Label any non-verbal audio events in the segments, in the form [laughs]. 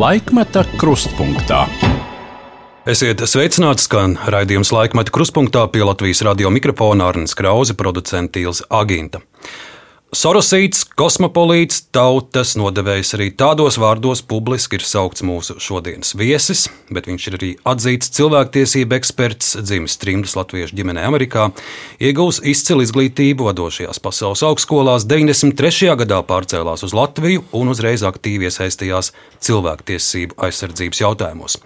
Laikmeta krustpunktā. Esiet sveicināti, skan raidījums laikmeta krustpunktā pie Latvijas radio mikrofona Arnijas Krause, producents Tīls Aginta. Sorosīts, kosmopolīts, tautas nodevējs arī tādos vārdos publiski ir saukts mūsu šodienas viesis, bet viņš ir arī atzīts cilvēktiesību eksperts, dzimis trimdas latviešu ģimenē Amerikā, iegūs izcilu izglītību vadošajās pasaules augstskolās, 93. gadā pārcēlās uz Latviju un uzreiz aktīvi iesaistījās cilvēktiesību aizsardzības jautājumos.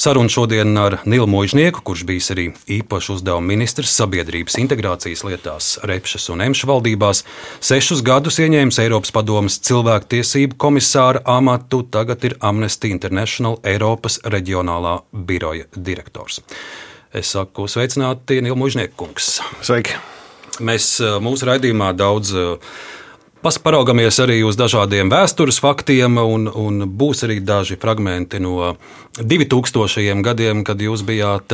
Saruna šodien ar Nilu Mūžnieku, kurš bijis arī īpašs uzdevuma ministrs sabiedrības integrācijas lietās Repšas un Emša valdībās. Sešus gadus ieņēmis Eiropas padomas cilvēktiesību komisāra amatu, tagad ir Amnesty International Eiropas reģionālā biroja direktors. Es saku, sveicināti, Nils Mūžniekungs. Sveiki! Mēs mūsu raidījumā daudz Paraugamies arī uz dažādiem vēstures faktiem, un, un būs arī daži fragmenti no 2000. gadiem, kad jūs bijāt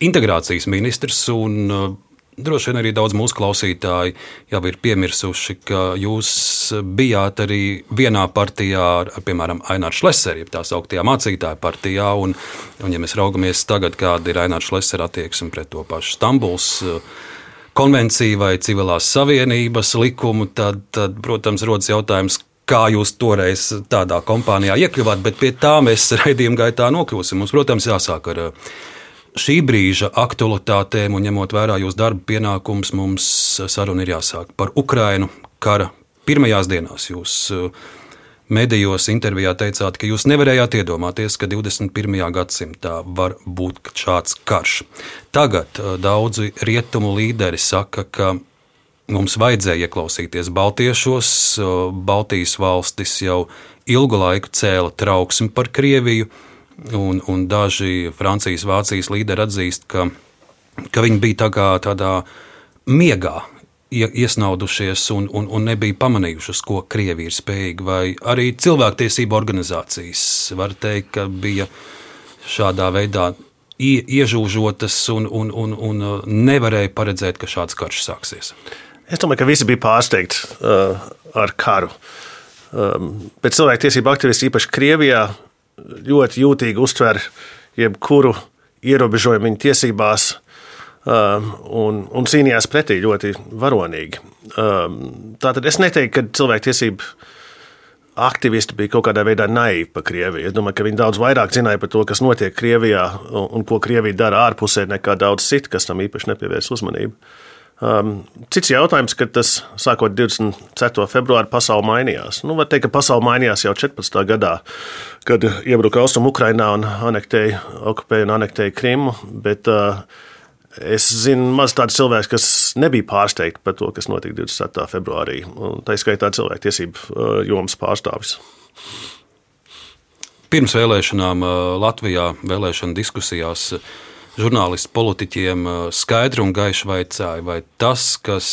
integrācijas ministrs. Un, Droši vien arī daudz mūsu klausītāji jau ir piemirsuši, ka jūs bijāt arī vienā partijā ar, piemēram, Ainārs Šlesers, jeb tā sauktajā mācītāja partijā. Un, un, ja mēs raugamies tagad, kāda ir Ainārs Šlesers attieksme pret to pašu Stambuls konvenciju vai civilās savienības likumu, tad, tad protams, rodas jautājums, kā jūs toreiz tādā kompānijā iekļuvāt, bet pie tā mēs raidījuma gaitā nokļūsim. Mums, protams, jāsāk ar šī brīža aktualitātēm un ņemot vērā jūsu darba pienākumus, mums saruna ir jāsāk par Ukrainu kara pirmajās dienās. Jūs medijos intervijā teicāt, ka jūs nevarējāt iedomāties, ka 21. gadsimtā var būt šāds karš. Tagad daudzi rietumu līderi saka, ka mums vajadzēja ieklausīties Baltiešos. Baltijas valstis jau ilgu laiku cēla trauksmi par Krieviju, un, un daži Francijas, Vācijas līderi atzīst, ka, ka viņi bija tā tādā miegā iesnaudušies un, un, un nebija pamanījuši, ko Krievija ir spējīga. Vai arī cilvēktiesību organizācijas var teikt, ka bija šādā veidā iežūžotas un, un, un, un uh, nevarēja paredzēt, ka šāds karš sāksies. Es domāju, ka visi bija pārsteigti uh, ar karu. Um, bet cilvēktiesību aktivisti, īpaši Krievijā, ļoti jūtīgi uztver jebkuru ierobežojumu viņa tiesībās Um, un, un cīnījās pretī ļoti varonīgi. Um, tātad es neteiktu, ka cilvēktiesību aktivisti bija kaut kādā veidā naivi par Krieviju. Es domāju, ka viņi daudz vairāk zināja par to, kas notiek Krievijā un, un ko Krievija dara ārpusē, nekā daudz citu, kas tam īpaši nepievērs uzmanību. Um, cits jautājums, ka tas sākot 24. februāra pasaule mainījās. Nu, var teikt, ka pasaule mainījās jau 14. gadā, kad iebruka Austrum Ukrainā un anektēja, okupēja un anektēja Krimu. Bet, uh, Es zinu, maz tādu cilvēku, kas nebija pārsteigti par to, kas notika 27. februārī. Tā izskaitā cilvēktiesību uh, jomas pārstāvis. Pirms vēlēšanām uh, Latvijā vēlēšana diskusijās uh, žurnālisti politiķiem skaidri un gaiši vaicāja, vai tas, kas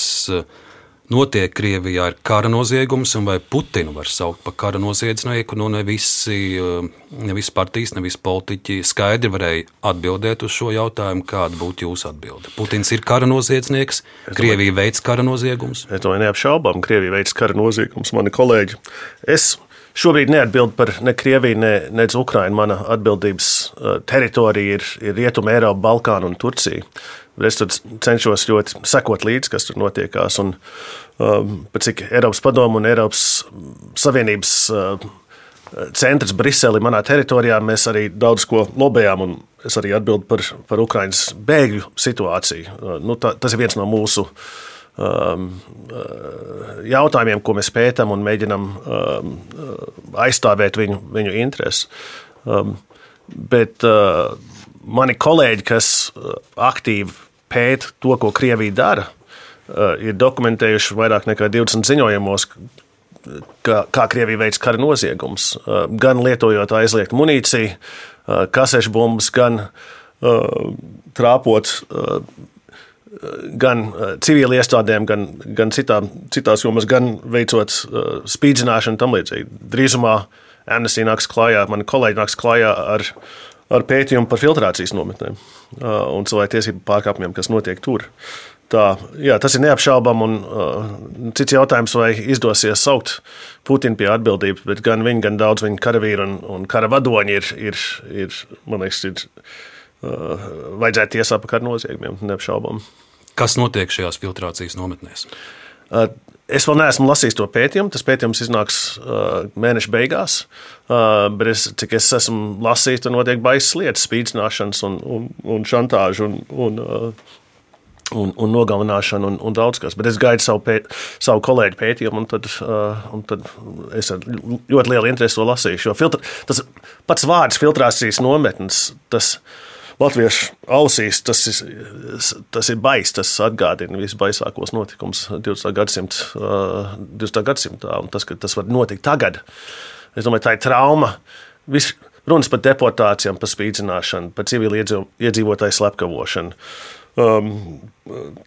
notiek Krievijā, ir kara noziegums, un vai Putinu var saukt par kara noziedznieku. Nu, ne, visi, eh, ne visi partijas, ne visi politiķi skaidri varēja atbildēt uz šo jautājumu, kāda būtu jūsu atbilde. Putins ir kara noziedznieks, Krievija veids kara noziegumus. Es domāju, neapšaubām, Krievija veids kara noziegumus, mani kolēģi. Es Šobrīd neatbild par ne Krieviju, ne, ne Ukrainu. Mana atbildības eh, teritorija ir, ir Rietuma, Eiropa, Balkāna un Turcija. Es tur cenšos ļoti sekot līdzi, kas tur notiekās. Un, um, cik Eiropas padomu un Eiropas Savienības uh, centrs Brisele manā teritorijā, mēs arī daudz ko lobējām. Es arī atbildu par, par Ukraiņas bēgļu situāciju. Uh, nu, tā, tas ir viens no mūsu uh, jautājumiem, ko mēs pētām un mēģinām um, uh, aizstāvēt viņu, viņu intereses. Um, bet uh, mani kolēģi, kas uh, aktīvi pēta to, ko Krievija dara, ir dokumentējuši vairāk nekā 20 ziņojumos, kā, kā Krievija veids kara noziegums. Gan lietojot aizliegtu munīciju, kasešu bumbas, gan trāpot gan civili iestādēm, gan, gan citām, citās jomās, gan veicot spīdzināšanu un tam līdzīgi. Drīzumā Amnesty nāks klajā, mani kolēģi nāks klajā ar ar pētījumu par filtrācijas nometnēm un cilvēku tiesību pārkāpumiem, kas notiek tur. tā, jā, tas ir neapšaubām. Un, uh, cits jautājums, vai izdosies saukt Putinu pie atbildības, bet gan viņi, gan daudz viņa karavīru un, un kara vadoņi ir, ir, ir man liekas, ir, uh, vajadzētu tiesāt par kara noziegumiem, neapšaubām. Kas notiek šajās filtrācijas nometnēs? Uh, Es vēl neesmu lasījis to pētījumu. Tas pētījums iznāks uh, mēneša beigās. Uh, bet es, cik es esmu lasījis, tur notiek baisas lietas, spīdzināšanas un, un, un šantāža un, un, uh, un, un nogalināšana un, un daudz kas. Bet es gaidu savu, pēt, savu kolēģu pētījumu, un tad, uh, un tad es ar ļoti lielu interesi to lasīšu. Filtra, tas pats vārds filtrācijas nometnes. Tas, Latviešu ausīs tas ir, tas ir baisa. Tas atgādina visbaisākos notikumus 20. gadsimta, 20. gadsimtā. Un tas, ka tas var notikt tagad, es domāju, tā ir trauma. Viss runas par deportācijām, par spīdzināšanu, par civili iedzīvotāju slepkavošanu. Um,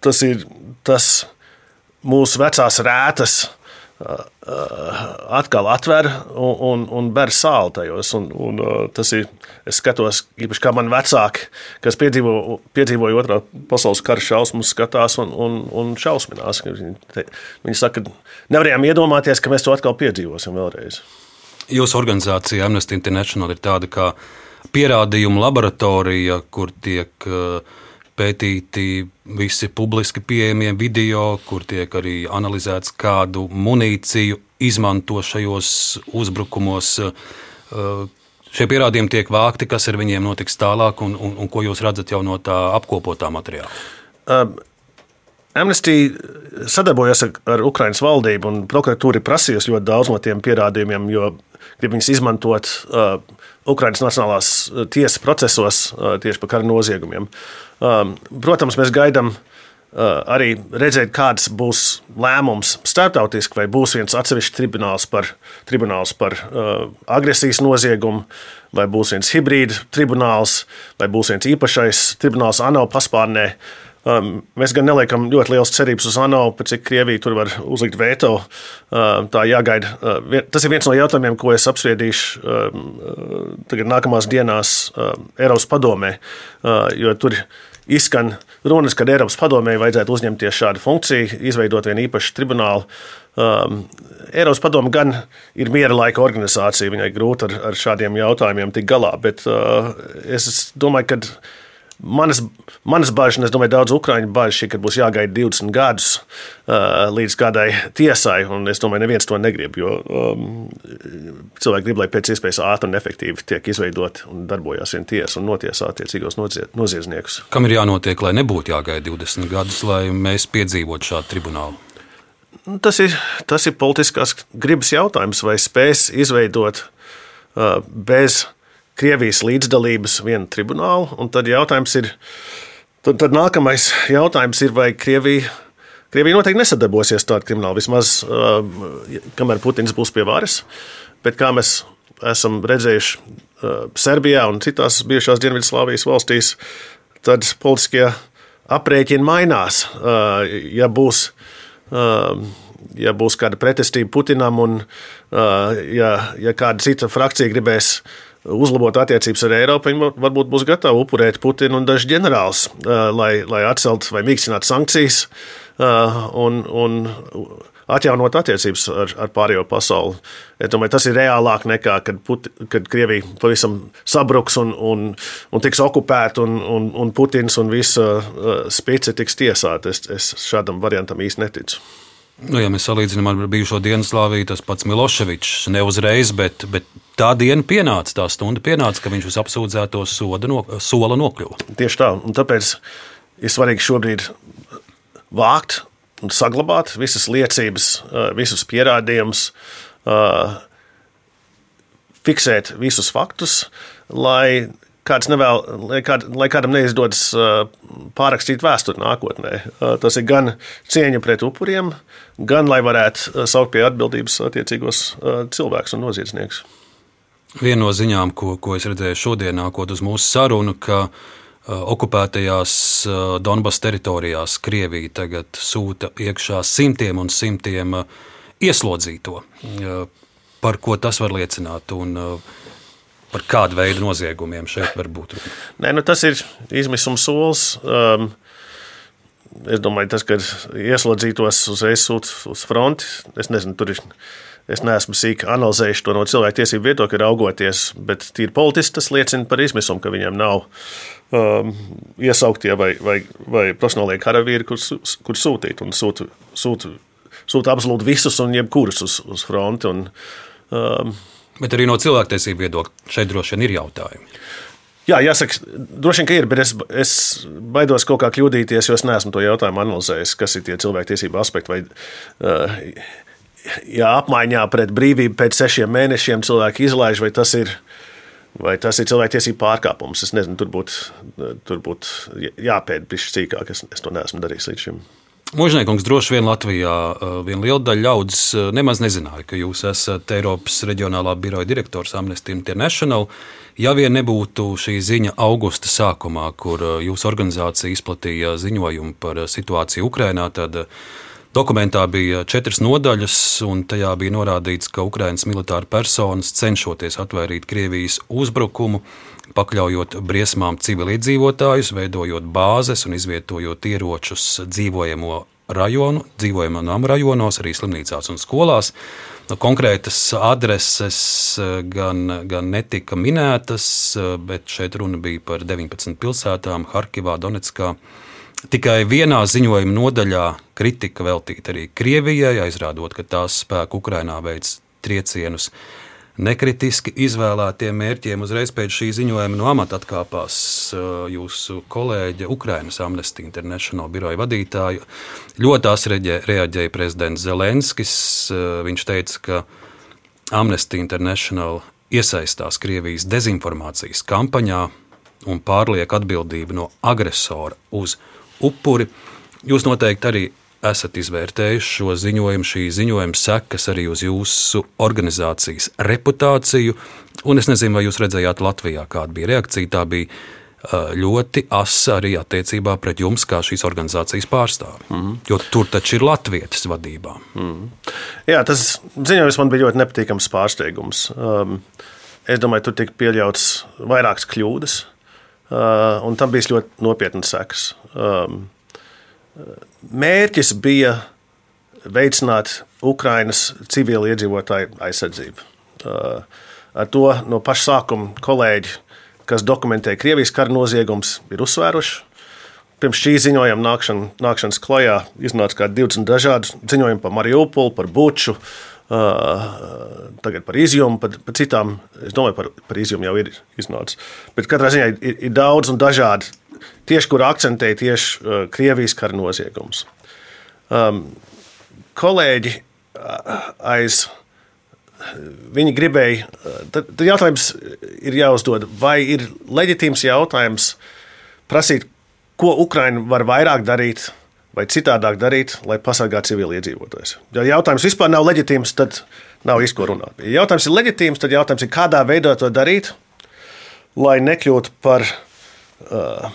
tas ir tas mūsu vecās rētas atkal atver un, un, un ber sāli tajos. Un, un, tas ir, es skatos, īpaši kā man vecāki, kas piedzīvo, piedzīvoja otrā pasaules kara šausmas, skatās un, un, un šausminās. Viņi, te, viņi saka, nevarējām iedomāties, ka mēs to atkal piedzīvosim vēlreiz. Jūsu organizācija Amnesty International ir tāda kā pierādījuma laboratorija, kur tiek uh, pētīti visi publiski pieejamie video, kur tiek arī analizēts, kādu munīciju izmanto šajos uzbrukumos. Uh, šie pierādījumi tiek vākti, kas ar viņiem notiks tālāk, un, un, un ko jūs redzat jau no tā apkopotā materiāla? Um. Amnesty sadarbojas ar, ar Ukraiņas valdību, un prokuratūra prasījusi ļoti daudz no tiem pierādījumiem, jo grib viņus izmantot uh, Ukraiņas Nacionālās tiesas procesos uh, tieši par kara noziegumiem. Um, protams, mēs gaidām uh, arī redzēt, kāds būs lēmums starptautiski, vai būs viens atsevišķs tribunāls par, tribunāls par uh, agresijas noziegumu, vai būs viens hibrīda tribunāls, vai būs viens īpašais tribunāls ANO paspārnē. Um, mēs gan neliekam ļoti liels cerības uz ANO, cik Krievija tur var uzlikt veto. Uh, tā jāgaida. Uh, tas ir viens no jautājumiem, ko es apspriedīšu um, uh, tagad nākamās dienās Eiropas padomē, uh, jo tur izskan runas, ka Eiropas padomēji vajadzētu uzņemties šādu funkciju, izveidot vienu īpašu tribunālu. Um, Eiropas padome gan ir miera laika organizācija, viņai grūti ar, ar šādiem jautājumiem tikt galā, bet uh, es domāju, ka Manas, manas bažas, un es domāju, daudz ukrāņu bažas, ir, ka būs jāgaida 20 gadus uh, līdz kādai tiesai. Es domāju, neviens to negrib, jo um, cilvēki grib, lai pēc iespējas ātri un efektīvi tiek izveidot un darbojas viena tiesa un notiesā attiecīgos noziedzniekus. Kam ir jānotiek, lai nebūtu jāgaida 20 gadus, lai mēs piedzīvotu šādu tribunālu? Nu, tas ir, tas ir politiskās gribas jautājums, vai spēs izveidot uh, bez Krievijas līdzdalības vienu tribunālu. Tad jautājums ir, tad, tad nākamais jautājums ir, vai Krievija, Krievija noteikti nesadarbosies tādā kriminālā, vismaz uh, kamēr Putins būs pie varas. Bet kā mēs esam redzējuši uh, Serbijā un citās bijušās Dienvidslāvijas valstīs, tad politiskie aprēķini mainās. Uh, ja būs, ja būs kāda pretestība Putinam un ja, ja kāda cita frakcija gribēs uzlabot attiecības ar Eiropu, viņi varbūt būs gatavi upurēt Putinu un dažus ģenerālus, lai, lai atceltu vai mīkstinātu sankcijas un, un atjaunot attiecības ar, ar pārējo pasauli. Es domāju, tas ir reālāk nekā, kad, Put, kad Krievija pavisam sabruks un, un, un tiks okupēta, un, un, un Putins un visa spice tiks tiesāta. Es, es šādam variantam īsti neticu. Nu, ja mēs salīdzinām ar bijušo Dienaslāviju, tas pats Miloševičs ne uzreiz, bet, bet tā diena pienāca, tā stunda pienāca, ka viņš uz apsūdzēto no, sola nokļuva. Tieši tā, un tāpēc ir svarīgi šobrīd vākt un saglabāt visas liecības, visus pierādījumus, fiksēt visus faktus, lai kāds nevēl, lai, kād, lai kādam neizdodas pārrakstīt vēsturi nākotnē. Tas ir gan cieņa pret upuriem, gan lai varētu saukt pie atbildības attiecīgos cilvēkus un noziedzniekus. Viena no ziņām, ko, ko es redzēju šodien, nākot uz mūsu sarunu, ka okupētajās Donbass teritorijās Krievija tagad sūta iekšā simtiem un simtiem ieslodzīto. Par ko tas var liecināt? Un, par kādu veidu noziegumiem šeit var būt runa? Nē, nu tas ir izmisuma solis. Um, es domāju, tas, ka ieslodzītos uzreiz sūta uz fronti, es nezinu, tur ir. Es neesmu sīki analizējis to no cilvēku tiesību viedokļa, raugoties, bet tīri politiski tas liecina par izmisumu, ka viņiem nav um, iesauktie vai, vai, vai profesionālie karavīri, kurus kur sūtīt. Sūta, sūta, sūta absolūti visus un jebkurus uz, uz fronti. Un, um, bet arī no cilvēktiesību viedokļa šeit droši vien ir jautājumi. Jā, jāsaka, droši vien, ka ir, bet es, es baidos kaut kā kļūdīties, jo es neesmu to jautājumu analizējis, kas ir tie cilvēktiesību aspekti. Vai, uh, ja apmaiņā pret brīvību pēc sešiem mēnešiem cilvēki izlaiž, vai tas ir, vai tas ir cilvēktiesību pārkāpums. Es nezinu, tur būtu būt jāpēta pišķi cīkāk, es, es to neesmu darījis līdz šim. Mūžniekungs droši vien Latvijā viena liela daļa ļaudis nemaz nezināja, ka jūs esat Eiropas reģionālā biroja direktors Amnesty International. Ja vien nebūtu šī ziņa augusta sākumā, kur jūsu organizācija izplatīja ziņojumu par situāciju Ukrajinā, tad dokumentā bija četras nodaļas, un tajā bija norādīts, ka Ukraiņas militāra personas cenšoties atvairīt Krievijas uzbrukumu pakļaujot briesmām civiliedzīvotājus, veidojot bāzes un izvietojot ieročus dzīvojamo rajonu, dzīvojamo namu rajonos, arī slimnīcās un skolās. Nu, konkrētas adreses eh, gan, gan netika minētas, eh, bet šeit runa bija par 19 pilsētām, Harkivā, Donetskā. Tikai vienā ziņojuma nodaļā kritika veltīta arī Krievijai, aizrādot, ka tās spēku Ukrainā veids triecienus nekritiski izvēlētiem mērķiem. Uzreiz pēc šī ziņojuma no amata atkāpās uh, jūsu kolēģe, Ukrainas Amnesty International biroja vadītāja. Ļoti asi reaģēja prezidents Zelenskis. Uh, viņš teica, ka Amnesty International iesaistās Krievijas dezinformācijas kampaņā un pārliek atbildību no agresora uz upuri. Jūs noteikti arī esat izvērtējuši šo ziņojumu, šī ziņojuma sekas arī uz jūsu organizācijas reputāciju. Un es nezinu, vai jūs redzējāt Latvijā, kāda bija reakcija. Tā bija ļoti asa arī attiecībā pret jums, kā šīs organizācijas pārstāvi. Mm. Jo tur taču ir Latvijas vadībā. Mm. Jā, tas ziņojums man bija ļoti nepatīkams pārsteigums. Um, es domāju, tur tika pieļauts vairākas kļūdas, uh, un tam bija ļoti nopietnas sekas. Um, Mērķis bija veicināt Ukraiņas civiliedzīvotāju aizsardzību. Ar to no paša sākuma kolēģi, kas dokumentē Krievijas kara noziegumus, ir uzsvēruši. Pirms šī ziņojuma nākšana, nākšanas klajā iznāca kā 20 dažādi ziņojumi par Mariupolu, par Buču, tagad par izjumu, par, par citām. Es domāju, par, par izjumu jau ir iznācis. Bet katrā ziņā ir, ir daudz un dažādi tieši kur akcentēja tieši uh, Krievijas kara noziegums. Um, kolēģi uh, aiz. Viņi gribēja, uh, tad, tad jautājums ir jāuzdod, vai ir leģitīms jautājums prasīt, ko Ukraiņa var vairāk darīt vai citādāk darīt, lai pasargātu civiliedzīvotājus. Ja jautājums vispār nav leģitīms, tad nav izko runāt. Ja jautājums ir leģitīms, tad jautājums ir, kādā veidā to darīt, lai nekļūtu par uh,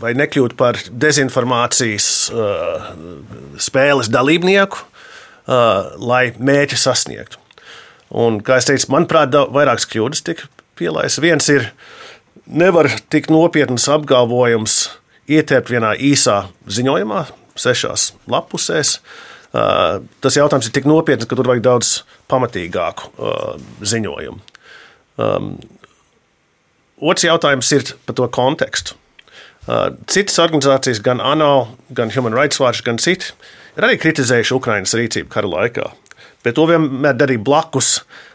vai nekļūt par dezinformācijas uh, spēles dalībnieku, uh, lai mērķi sasniegtu. Un, kā jau teicu, manuprāt, vairākas kļūdas tika pielaistas. Viens ir, nevar tik nopietns apgalvojums ietērpt vienā īsā ziņojumā, sešās lapusēs. Uh, tas jautājums ir tik nopietns, ka tur vajag daudz pamatīgāku ziņojumu. Um, Otrs jautājums ir par to kontekstu. Uh, citas organizācijas, gan ANO, gan Human Rights Watch, gan citi, ir arī kritizējuši Ukraiņas rīcību kara laikā. Bet to vienmēr darīja blakus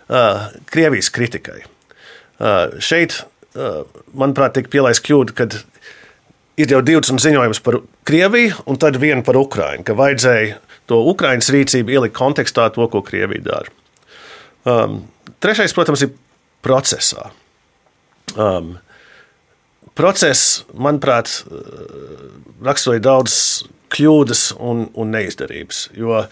uh, Krievijas kritikai. Uh, šeit, uh, manuprāt, tika pielaista kļūda, kad ir jau 20 ziņojums par Krieviju un tad vienu par Ukraiņu, ka vajadzēja to Ukraiņas rīcību ielikt kontekstā to, ko Krievija dara. Um, trešais, protams, ir procesā. Um, process, manuprāt, raksturoja daudzas kļūdas un, un neizdarības. Jo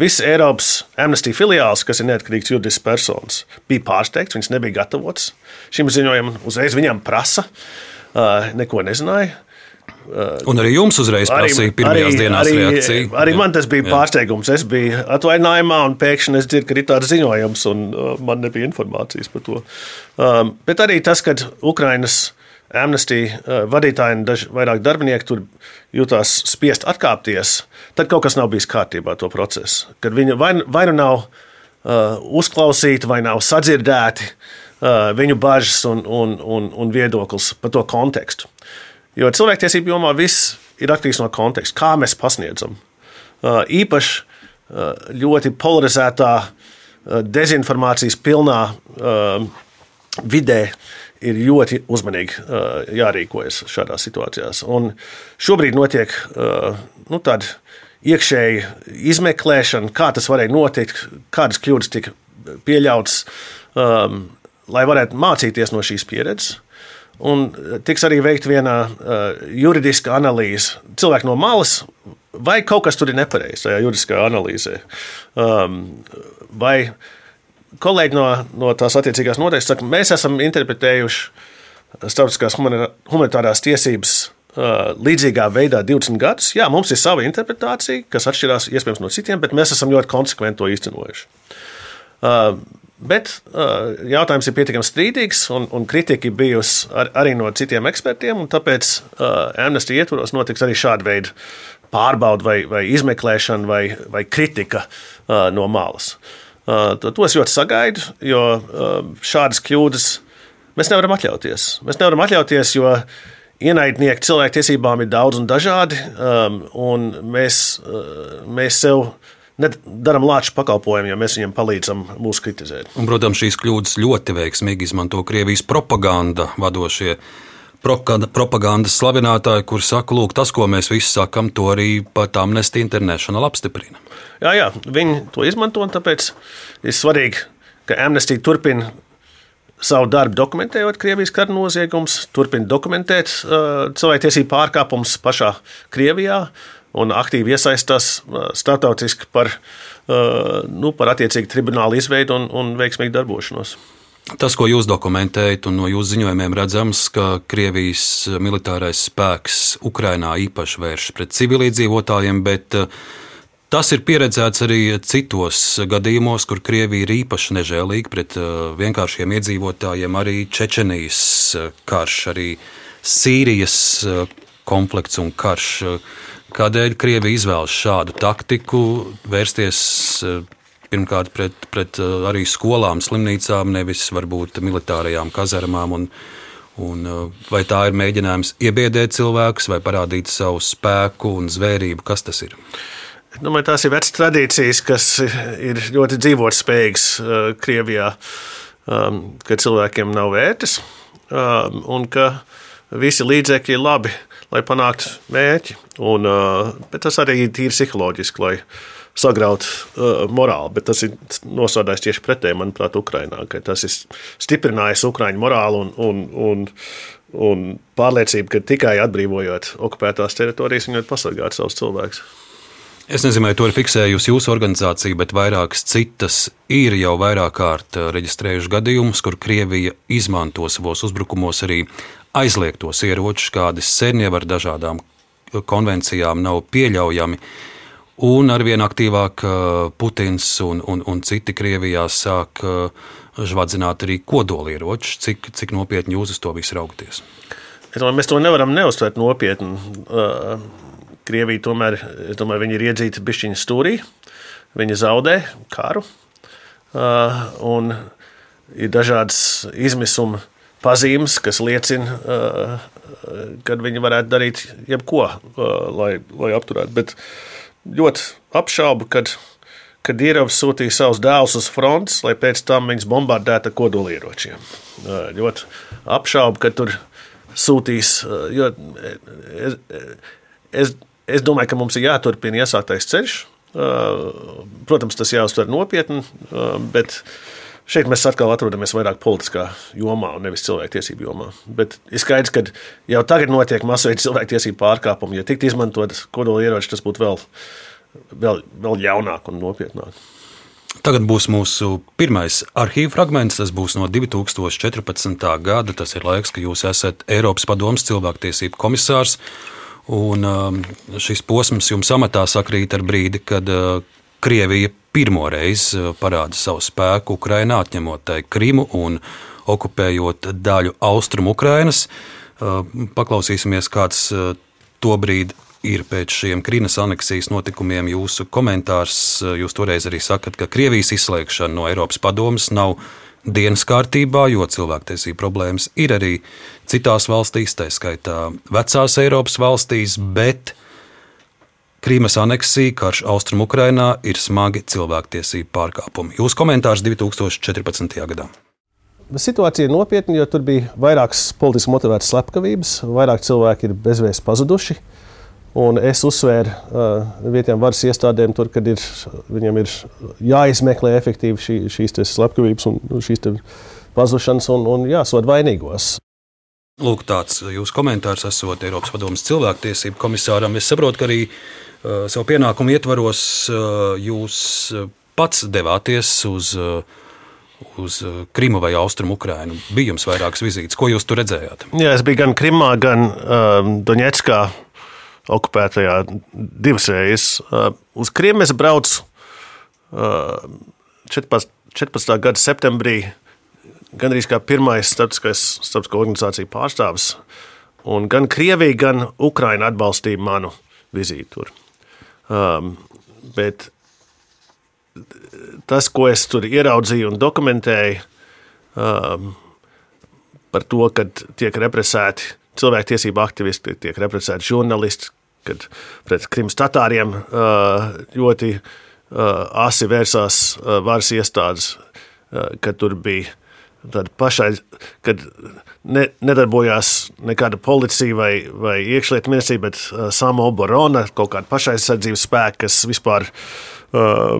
viss Eiropas amnestija filiāls, kas ir neatkarīgs juridisks personis, bija pārsteigts, viņš nebija gatavots šim ziņojumam. Uzreiz viņam prasa, uh, neko nezināja. Uh, un arī jums uzreiz prasīja pirmajās arī, dienās arī, reakciju. Arī man tas bija jā. pārsteigums. Es biju atvaļinājumā, un pēkšņi es dzirdu, ka ir tāds ziņojums, un uh, man nebija informācijas par to. Um, bet arī tas, ka Ukrainas amnestija uh, vadītāji un daži vairāk darbinieki tur jutās spiest atkāpties, tad kaut kas nav bijis kārtībā ar to procesu. Kad viņi vai, vai nu nav uh, uzklausīti, vai nav sadzirdēti uh, viņu bažas un, un, un, un viedoklis par to kontekstu. Jo cilvēktiesību jomā viss ir atkarīgs no konteksta, kā mēs pasniedzam. Uh, īpaši uh, ļoti polarizētā, uh, dezinformācijas pilnā vidē ir ļoti uzmanīgi jārīkojas šādās situācijās. Un šobrīd notiek nu, tāda iekšēja izmeklēšana, kā tas varēja notikt, kādas kļūdas tika pieļautas, um, lai varētu mācīties no šīs pieredzes. Un tiks arī veikta viena uh, juridiska analīze. Cilvēki no malas, vai kaut kas tur ir nepareizi tajā juridiskā analīzē. Um, vai kolēģi no, no tās attiecīgās noteikti saka, mēs esam interpretējuši starptautiskās humanitārās tiesības uh, līdzīgā veidā 20 gadus. Jā, mums ir sava interpretācija, kas atšķirās iespējams no citiem, bet mēs esam ļoti konsekventi to īstenojuši. Bet uh, jautājums ir pietiekami strīdīgs, un, un kritika ir bijusi ar, arī no citiem ekspertiem. Tāpēc uh, amnestija ietvaros notiks arī šāda veida pārbauda, vai, vai izmeklēšana, vai, vai kritika uh, no malas. Uh, to, to es ļoti sagaidu, jo uh, šādas kļūdas mēs nevaram atļauties. Mēs nevaram atļauties, jo ienaidnieki cilvēktiesībām ir daudz un dažādi, um, un mēs, uh, mēs sev darām lāču pakalpojumu, ja mēs viņiem palīdzam mūs kritizēt. Un, protams, šīs kļūdas ļoti veiksmīgi izmanto Krievijas propaganda vadošie. Propagandas slavinātāji, kur saka, lūk, tas, ko mēs visi sakam, to arī pat Amnesty International apstiprina. Jā, jā, viņi to izmanto, un tāpēc ir svarīgi, ka Amnesty turpina savu darbu dokumentējot Krievijas kara noziegumus, turpina dokumentēt uh, cilvēktiesību pārkāpumus pašā Krievijā, uh, un aktīvi iesaistās uh, starptautiski par, uh, nu, par attiecīgu tribunālu izveidu un, un veiksmīgu darbošanos. Tas, ko jūs dokumentējat, un no jūsu ziņojumiem redzams, ka Krievijas militārais spēks Ukrainā īpaši vēršas pret civilizētājiem, bet uh, tas ir pieredzēts arī citos gadījumos, kur Krievija ir īpaši nežēlīga pret vienkāršiem iedzīvotājiem, arī Čečenijas karš, arī Sīrijas konflikts un karš. Kādēļ Krievija izvēlas šādu taktiku, vērsties eh, pirmkārt pret, pret eh, arī skolām, slimnīcām, nevis varbūt militārajām kazarmām? Un, un eh, vai tā ir mēģinājums iebiedēt cilvēkus vai parādīt savu spēku un zvērību? Kas tas ir? Domāju, tās ir vecas tradīcijas, kas ir ļoti dzīvotspējīgas Krievijā, um, ka cilvēkiem nav vērtes um, un ka visi līdzekļi ir labi lai panāktu mērķi. Un, bet tas arī ir tīri psiholoģiski, lai sagrautu uh, morāli. Bet tas ir nosodājis tieši pretēji, manuprāt, Ukrainā. Tas ir stiprinājis Ukraiņu morāli un, un, un, un pārliecību, ka tikai atbrīvojot okupētās teritorijas, viņi var pasargāt savus cilvēkus. Es nezinu, vai to ir fiksējusi jūsu organizācija, bet vairākas citas ir jau vairāk kārt reģistrējuši gadījumus, kur Krievija izmanto savos uzbrukumos arī aizliegtos ieročus, kādi sen jau ar dažādām konvencijām nav pieļaujami. Un arvien aktīvāk uh, Putins un, un, un citi Krievijā sāk uh, žvadzināt arī kodolieročus. Cik, cik nopietni jūs uz to visu raugties? Es domāju, mēs to nevaram neuztvert nopietni. Krievija tomēr domāju, ir iedzīti pišķiņu stūrī. Viņi zaudē karu. Un ir dažādas izmisuma pazīmes, kas liecina, ka viņi varētu darīt jebko, lai, lai apturētu. Bet ļoti apšaubu, kad, kad Dievs sūtīja savus dēlus uz frontes, lai pēc tam viņus bombardētu ar kodolieročiem. Ļoti apšaubu, ka tur sūtīs. Es, es, es domāju, ka mums ir jāturpina iesāktais ceļš. Protams, tas jāuztver nopietni, bet Šeit mēs atkal atrodamies vairāk politiskā jomā un nevis cilvēktiesību jomā. Bet ir skaidrs, ka jau tagad notiek masveida cilvēktiesību pārkāpumi. Ja tiktu izmantot kodolieroči, tas būtu vēl, vēl, vēl ļaunāk un nopietnāk. Tagad būs mūsu pirmais arhīva fragments. Tas būs no 2014. gada. Tas ir laiks, kad jūs esat Eiropas Padomus cilvēktiesību komisārs. Un um, šis posms jums amatā sakrīt ar brīdi, kad uh, Krievija pirmo reizi eh, parāda savu spēku Ukrainā, atņemot tai Krimu un okupējot daļu austrumu Ukrainas. Paklausīsimies, kāds to brīdi ir pēc šiem Krīnas aneksijas notikumiem jūsu komentārs. Jūs toreiz arī sakat, ka Krievijas izslēgšana no Eiropas padomas nav dienas kārtībā, jo cilvēktiesību problēmas ir arī citās valstīs, tā skaitā vecās Eiropas valstīs, bet Krīmas aneksija, karš Austrum Ukrainā ir smagi cilvēktiesību pārkāpumi. Jūsu komentārs 2014. gadā. Situācija ir nopietna, jo tur bija vairākas politiski motivētas slepkavības, vairāk cilvēki ir bezvēsti pazuduši. Un es uzsvēru uh, vietējām varas iestādēm, tur, kad ir, viņiem ir jāizmeklē efektīvi šī, šīs slepkavības un šīs pazušanas un, un jāsod vainīgos. Lūk, tāds jūsu komentārs esot Eiropas Padomas cilvēktiesību komisāram. Es saprotu, ka arī uh, savu pienākumu ietvaros uh, jūs pats devāties uz uh, uz Krimu vai Austrumu Ukrainu. Bija jums vairākas vizītes. Ko jūs tur redzējāt? Jā, es biju gan Krimā, gan um, Doņetskā, okupētajā divas reizes. Uh, uz Krimu es braucu uh, 14. 14. gada septembrī gandrīz kā pirmais starptautiskais starptautiskā organizācija pārstāvis. Un gan Krievija, gan Ukraina atbalstīja manu vizīti tur. Um, bet tas, ko es tur ieraudzīju un dokumentēju um, par to, ka tiek represēti cilvēktiesību aktivisti, tiek represēti žurnālisti, kad pret Krimas tatāriem uh, ļoti uh, asi vērsās uh, varas iestādes, kad tur bija Tad pašai, kad ne, nedarbojās nekāda policija vai, vai iekšlietu ministrija, bet uh, Samo Borona, kaut kāda pašaizsardzības spēka, kas vispār uh,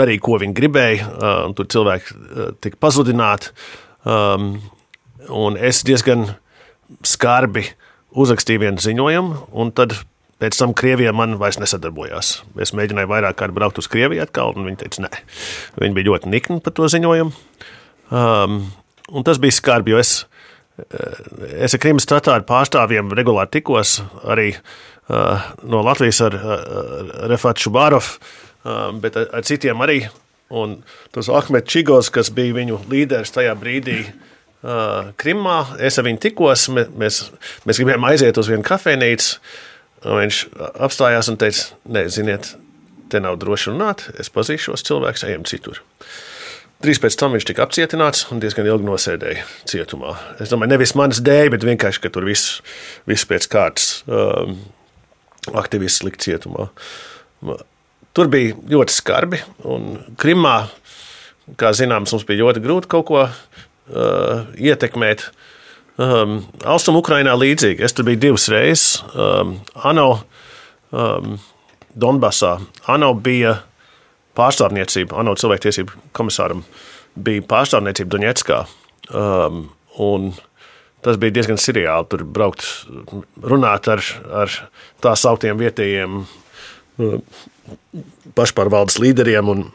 darīja, ko viņi gribēja. Uh, tur cilvēki uh, tika pazudināti. Um, un es diezgan skarbi uzrakstīju vienu ziņojumu, un tad pēc tam Krievija man vairs nesadarbojās. Es mēģināju vairāk kārt braukt uz Krieviju atkal, un viņi teica, nē. Viņi bija ļoti nikni par to ziņojumu. Um, tas bija skarbi, jo es, eh, es ar Krimas tatāru pārstāvjiem regulāri tikos arī uh, no Latvijas ar, ar Refatu Šubārovu, uh, bet ar, ar citiem arī. Un tas Ahmets Čigos, kas bija viņu līderis tajā brīdī, uh, Krimā. Es ar viņu tikos, mēs, mēs gribējām aiziet uz vienu kafejnīcu. Viņš apstājās un teica, nē, ziniet, te nav droši runāt, es pazīšu šos cilvēkus, ejam citur. Drīz pēc tam viņš tika apcietināts un diezgan ilgi nosēdēja cietumā. Es domāju, nevis manas dēļ, bet vienkārši, ka tur viss, viss pēc kārtas um, aktivists likt cietumā. Tur bija ļoti skarbi, Krimā, kā zināms, mums bija ļoti grūti kaut ko uh, ietekmēt. Um, Austrum Ukrainā līdzīgi. Es tur biju divas reizes. Um, ANO um, Donbasā. ANO bija pārstāvniecība, ANO cilvēktiesību komisāram bija pārstāvniecība Doņetskā. Um, tas bija diezgan seriāli. Tur braukt, runāt ar, ar tā sauktiem vietējiem uh, pašpārvaldes līderiem. Un,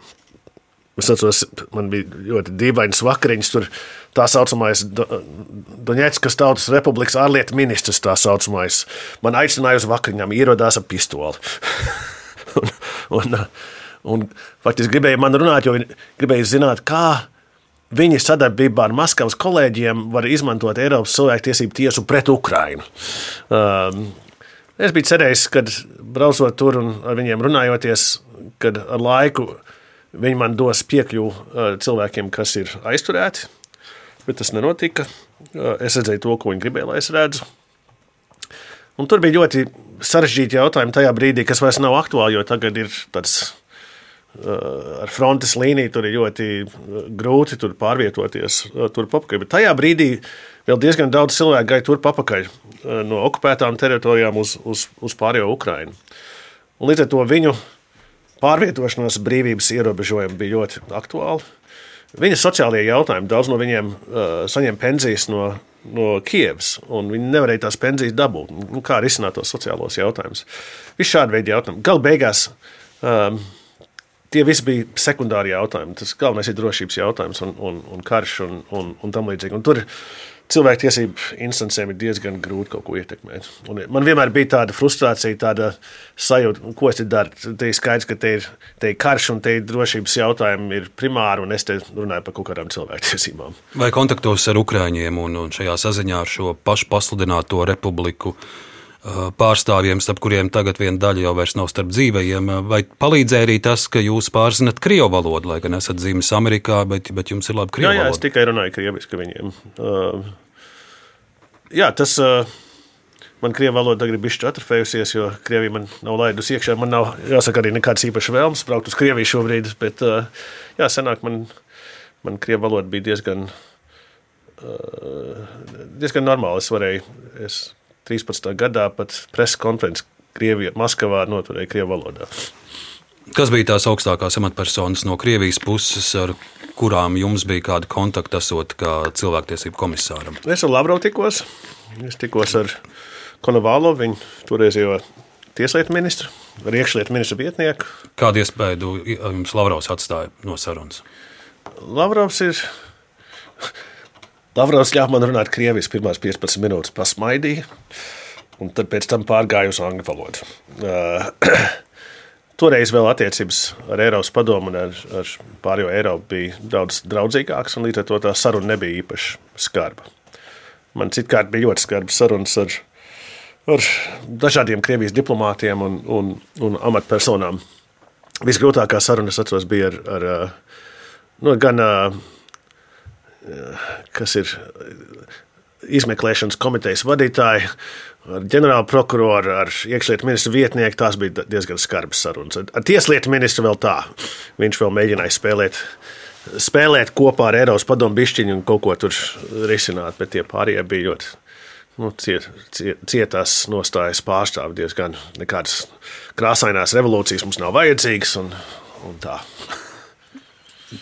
Es atceros, man bija ļoti dīvains vakariņas. Tur tā saucamais Doņetskas Tautas Republikas ārlietu ministrs, man aicināja uz vakariņām, ierodās ar pistoli. [laughs] un, un, Un faktiski gribēja man runāt, jo viņi gribēja zināt, kā viņi sadarbībā ar Maskavas kolēģiem var izmantot Eiropas cilvēktiesību tiesu pret Ukrainu. Um, es biju cerējis, ka braucot tur un ar viņiem runājoties, kad ar laiku viņi man dos piekļuvu uh, cilvēkiem, kas ir aizturēti. Bet tas nenotika. Uh, es redzēju to, ko viņi gribēja, lai es redzu. Un tur bija ļoti sarežģīti jautājumi tajā brīdī, kas vairs nav aktuāli, jo tagad ir tāds ar frontes līniju tur ir ļoti grūti tur pārvietoties turp apakaļ. Bet tajā brīdī vēl diezgan daudz cilvēku gāja turp apakaļ no okupētām teritorijām uz, uz, uz pārējo Ukrajinu. Līdz ar to viņu pārvietošanās brīvības ierobežojumi bija ļoti aktuāli. Viņa sociālajie jautājumi, daudz no viņiem uh, saņem pensijas no, no Kievas, un viņi nevarēja tās pensijas dabūt. Nu, kā risināt tos sociālos jautājumus? Visi šādi veidi jautājumi. Galu beigās um, tie visi bija sekundāri jautājumi. Tas galvenais ir drošības jautājums un, un, un karš un, un, un tam līdzīgi. Un tur, cilvēktiesību instancēm ir diezgan grūti kaut ko ietekmēt. Un man vienmēr bija tāda frustrācija, tāda sajūta, ko es te daru. Te ir skaidrs, ka te ir, te ir karš un te ir drošības jautājumi ir primāri, un es te runāju par kaut kādām cilvēktiesībām. Vai kontaktos ar Ukrāņiem un, un šajā saziņā ar šo pašu pasludināto republiku? Pārstāvjiem, starp kuriem tagad viena daļa jau vairs nav starp dzīvajiem. Vai palīdzēja arī tas, ka jūs pārzinat krievu valodu, lai gan esat dzimis Amerikā, bet, bet jums ir labi krievu jā, jā, valoda? es tikai runāju krieviski viņiem. Uh, jā, tas. Uh, Man krievu valoda tagad ir bijusi atrofējusies, jo Krievija man nav laidusi iekšā. Man nav, jāsaka, arī nekāds īpašs vēlms braukt uz Krieviju šobrīd. Bet, uh, jā, senāk man, man krievu valoda bija diezgan, uh, diezgan normāla. Es varēju, es 13. gadā pat preses konferences Krievijā, Maskavā noturēju krievu valodā. Kas bija tās augstākās amatpersonas no Krievijas puses, ar kurām jums bija kāda kontakta, esot kā cilvēktiesību komisāram? Es ar Lavrovu tikos. Es tikos ar Konovālo, viņa toreizējo tieslietu ministru, ar iekšlietu ministru vietnieku. Kādu iespēju jums Lavrovs atstāja no sarunas? Lavrovs ir. Lavrovs ļāva man runāt krieviski pirmās 15 minūtes, pasmaidīja, un tad pēc tam pārgāja uz angļu valodu. Uh, [clears throat] Toreiz vēl attiecības ar Eiropas padomu un ar, ar pārējo Eiropu bija daudz draudzīgākas, un līdz ar to tā saruna nebija īpaši skarba. Man citkārt bija ļoti skarbas sarunas ar, ar dažādiem Krievijas diplomātiem un, un, un amatpersonām. Visgrūtākā saruna, es atceros, bija ar, ar nu, gan kas ir izmeklēšanas komitejas vadītāju, ar ģenerālu prokuroru, ar iekšlietu ministru vietnieku. Tās bija diezgan skarbas sarunas. Ar tieslietu ministru vēl tā. Viņš vēl mēģināja spēlēt, spēlēt kopā ar Eiropas padomu bišķiņu un kaut ko tur risināt, bet tie pārējie bija ļoti. Nu, ciet, ciet, cietās nostājas pārstāvji diezgan nekādas krāsainās revolūcijas mums nav vajadzīgas. Un, un tā.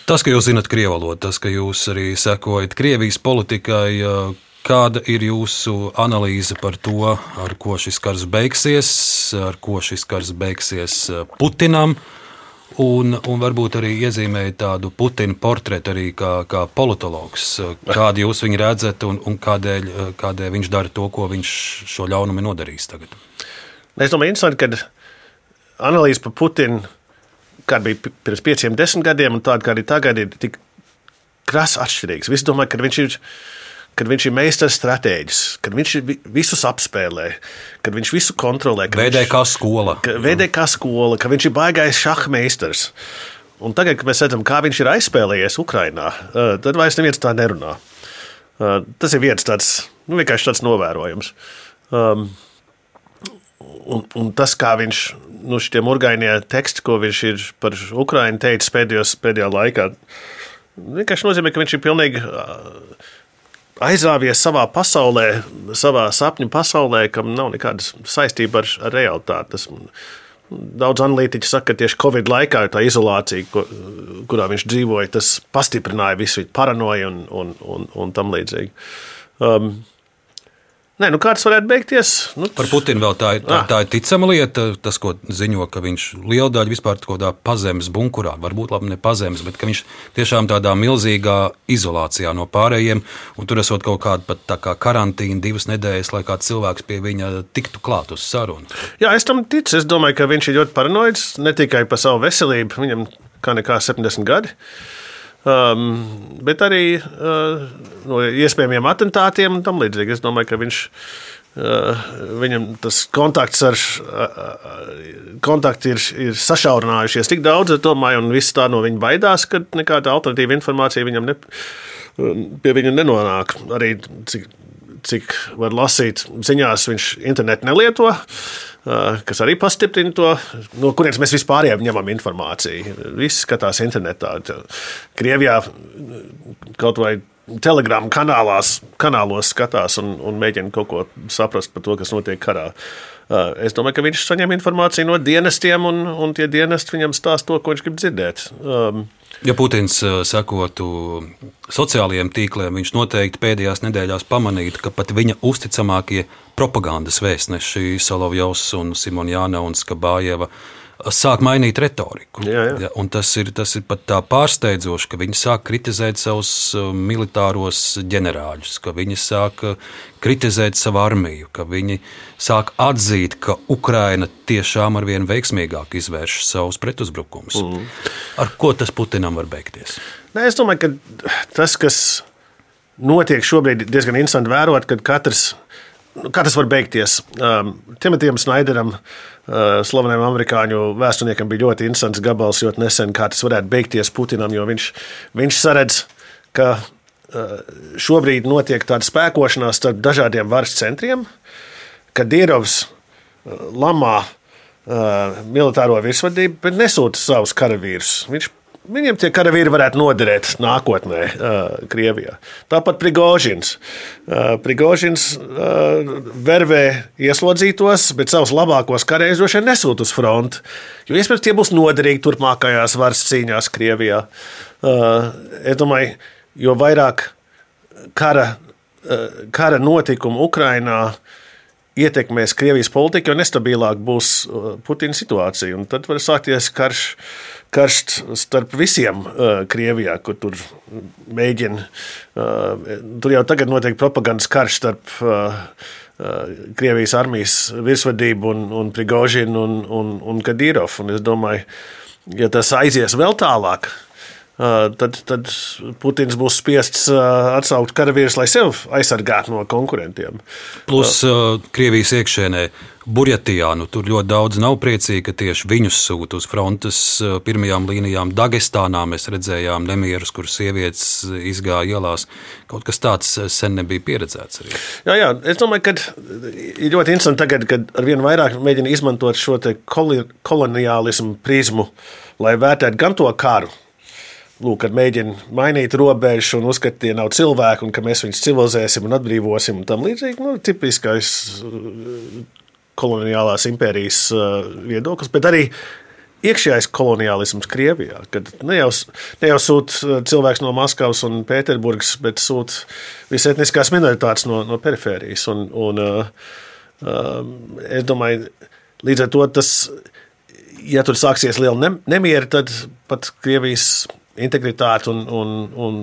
Tas, ka jūs zinat krievu valodu, tas, ka jūs arī sekojat Krievijas politikai, Kāda ir jūsu analīze par to, ar ko šis karš beigsies, ar ko šis karš beigsies Putinam? Un, un varbūt arī iezīmēja tādu Putina portretu arī kā, kā politologs. Kādu jūs viņu redzat un, un kādēļ, kādēļ viņš dara to, ko viņš šo ļaunumu ir nodarījis tagad? Es domāju, interesanti, ka analīze par Putinu, kāda bija pirms pieciem, desmit gadiem, un tāda, kāda ir tagad, ir tik krasi atšķirīgs. Visi domā, ka viņš ir kad viņš ir meistars stratēģis, kad viņš visus apspēlē, kad viņš visu kontrolē. Veidē kā skola. Veidē kā skola, ka viņš ir baigais šahmeistars. Un tagad, kad mēs redzam, kā viņš ir aizspēlējies Ukrajinā, tad vairs neviens tā nerunā. Tas ir viens tāds, nu, vienkārši tāds novērojums. Um, un, un tas, kā viņš, nu, šie murgainie teksti, ko viņš ir par Ukrajinu teicis pēdējos, pēdējā laikā, vienkārši nozīmē, ka viņš ir pilnīgi aizrāvies savā pasaulē, savā sapņu pasaulē, kam nav nekādas saistība ar, ar realitāti. Tas, Daudz analītiķi saka, ka tieši Covid laikā tā izolācija, ko, kurā viņš dzīvoja, tas pastiprināja visu paranoju un, un, un, un tam līdzīgi. Um, Nē, nu kā tas varētu beigties? Nu, Par Putinu vēl tā, tā, tā ir ticama lieta. Tas, ko ziņo, ka viņš lielu daļu vispār tādā pazemes bunkurā, varbūt labi ne pazemes, bet ka viņš tiešām tādā milzīgā izolācijā no pārējiem, un tur esot kaut kāda pat tā kā karantīna divas nedēļas, lai kāds cilvēks pie viņa tiktu klāt uz sarunu. Jā, es tam ticu. Es domāju, ka viņš ir ļoti paranoids ne tikai par savu veselību, viņam kā nekā 70 gadi. Um, bet arī uh, no iespējamiem atentātiem un tam līdzīgi. Es domāju, ka viņš, uh, viņam tas kontakts ar uh, kontakti ir, ir sašaurinājušies tik daudz, domāju, un viss tā no viņa baidās, ka nekāda alternatīva informācija viņam ne, pie viņa nenonāk. Arī cik, cik var lasīt ziņās, viņš internetu nelieto kas arī pastiprina to, no kurienes mēs vispār ņemam informāciju. Visi skatās internetā. Krievijā kaut vai telegrāma kanālās, kanālos skatās un, un mēģina kaut ko saprast par to, kas notiek karā. Es domāju, ka viņš saņem informāciju no dienestiem, un, un tie dienesti viņam stāsta to, ko viņš grib dzirdēt. Um, Ja Putins sekotu sociālajiem tīkliem, viņš noteikti pēdējās nedēļās pamanītu, ka pat viņa uzticamākie propagandas vēstneši Solovjovs un Simonjāna un Skabājeva sāk mainīt retoriku. Jā, jā. Ja, tas ir, tas ir pat tā pārsteidzoši, ka viņi sāk kritizēt savus uh, militāros ģenerāļus, ka viņi sāk uh, kritizēt savu armiju, ka viņi sāk atzīt, ka Ukraina tiešām ar vien veiksmīgāk izvērš savus pretuzbrukumus. Mm. Ar ko tas Putinam var beigties? Nē, es domāju, ka tas, kas notiek šobrīd, ir diezgan interesanti vērot, kad katrs. nu, Kā tas var beigties? Um, Timotejam Snaideram, uh, slavenam amerikāņu vēsturniekam, bija ļoti interesants gabals ļoti nesen, kā tas varētu beigties Putinam, jo viņš, viņš saredz, ka uh, šobrīd notiek tāda spēkošanās starp dažādiem varas centriem, ka Dierovs uh, lamā militāro virsvadību, bet nesūta savus karavīrus. Viņš Viņiem tie karavīri varētu noderēt nākotnē, uh, Krievijā. Tāpat Prigožins. Uh, Prigožins uh, vervē ieslodzītos, bet savus labākos karavīrus droši vien nesūta uz fronti. Jo iespējams, tie būs noderīgi turpmākajās varas cīņās Krievijā. Uh, es domāju, jo vairāk kara, uh, kara notikumu Ukrajinā ietekmēs Krievijas politiku, jo nestabilāk būs uh, Putina situācija. Un tad var sākties karš, karš starp visiem uh, Krievijā, kur tur mēģina. Uh, tur jau tagad notiek propagandas karš starp uh, uh, Krievijas armijas virsvadību un, un Prigožinu un, un, un Kadīrovu. Es domāju, ja tas aizies vēl tālāk, tad, tad Putins būs spiests atsaukt karavīrus, lai sev aizsargātu no konkurentiem. Plus Krievijas iekšēnē, Burjatijā, nu, tur ļoti daudz nav priecīgi, ka tieši viņus sūta uz frontes pirmajām līnijām. Dagestānā mēs redzējām nemierus, kur sievietes izgāja ielās. Kaut kas tāds sen nebija pieredzēts. Arī. Jā, jā, es domāju, ka ir ļoti interesanti tagad, kad ar vien vairāk mēģina izmantot šo koloniālismu prizmu, lai vērtētu gan to karu, Lūk, kad mēģina mainīt robežu un uzskata, ka tie nav cilvēki, un ka mēs viņus civilizēsim un atbrīvosim, un tam līdzīgi nu, tipiskais uh, koloniālās impērijas uh, viedoklis, bet arī iekšējais koloniālisms Krievijā. Kad ne jau, ne jau sūta cilvēks no Maskavas un Pēterburgas, bet sūta visas etniskās minoritātes no, no perifērijas. Un, un, uh, uh, es domāju, līdz ar to tas, ja tur sāksies liela nemiera, tad pat Krievijas integritāte un, un, un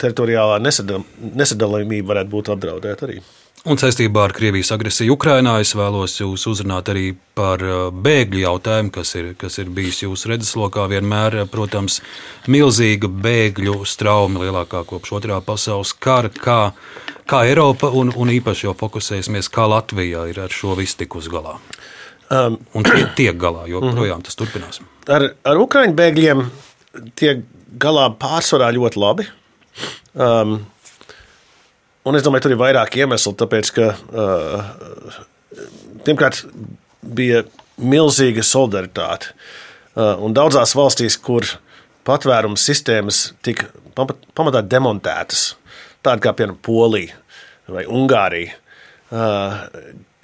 teritoriālā nesadal, nesadalījumība varētu būt apdraudēta arī. Un saistībā ar Krievijas agresiju Ukrajinā es vēlos jūs uzrunāt arī par uh, bēgļu jautājumu, kas ir, kas ir bijis jūsu redzeslokā. Vienmēr, protams, milzīga bēgļu strauma, lielākā kopš otrā pasaules kara. Kā, kā Eiropa un, un īpaši jau fokusēsimies, kā Latvija ir ar šo visu tikus galā? Um, un tie tiek galā, jo [clears throat] projām uh tas turpinās. Ar, ar Ukraiņu bēgļiem tiek galā pārsvarā ļoti labi. Um, un es domāju, tur ir vairāk iemeslu, tāpēc, ka uh, pirmkārt bija milzīga solidaritāte. Uh, un daudzās valstīs, kur patvērums sistēmas tika pamatā demontētas, tādas kā piemēram Polija vai Ungārija, uh,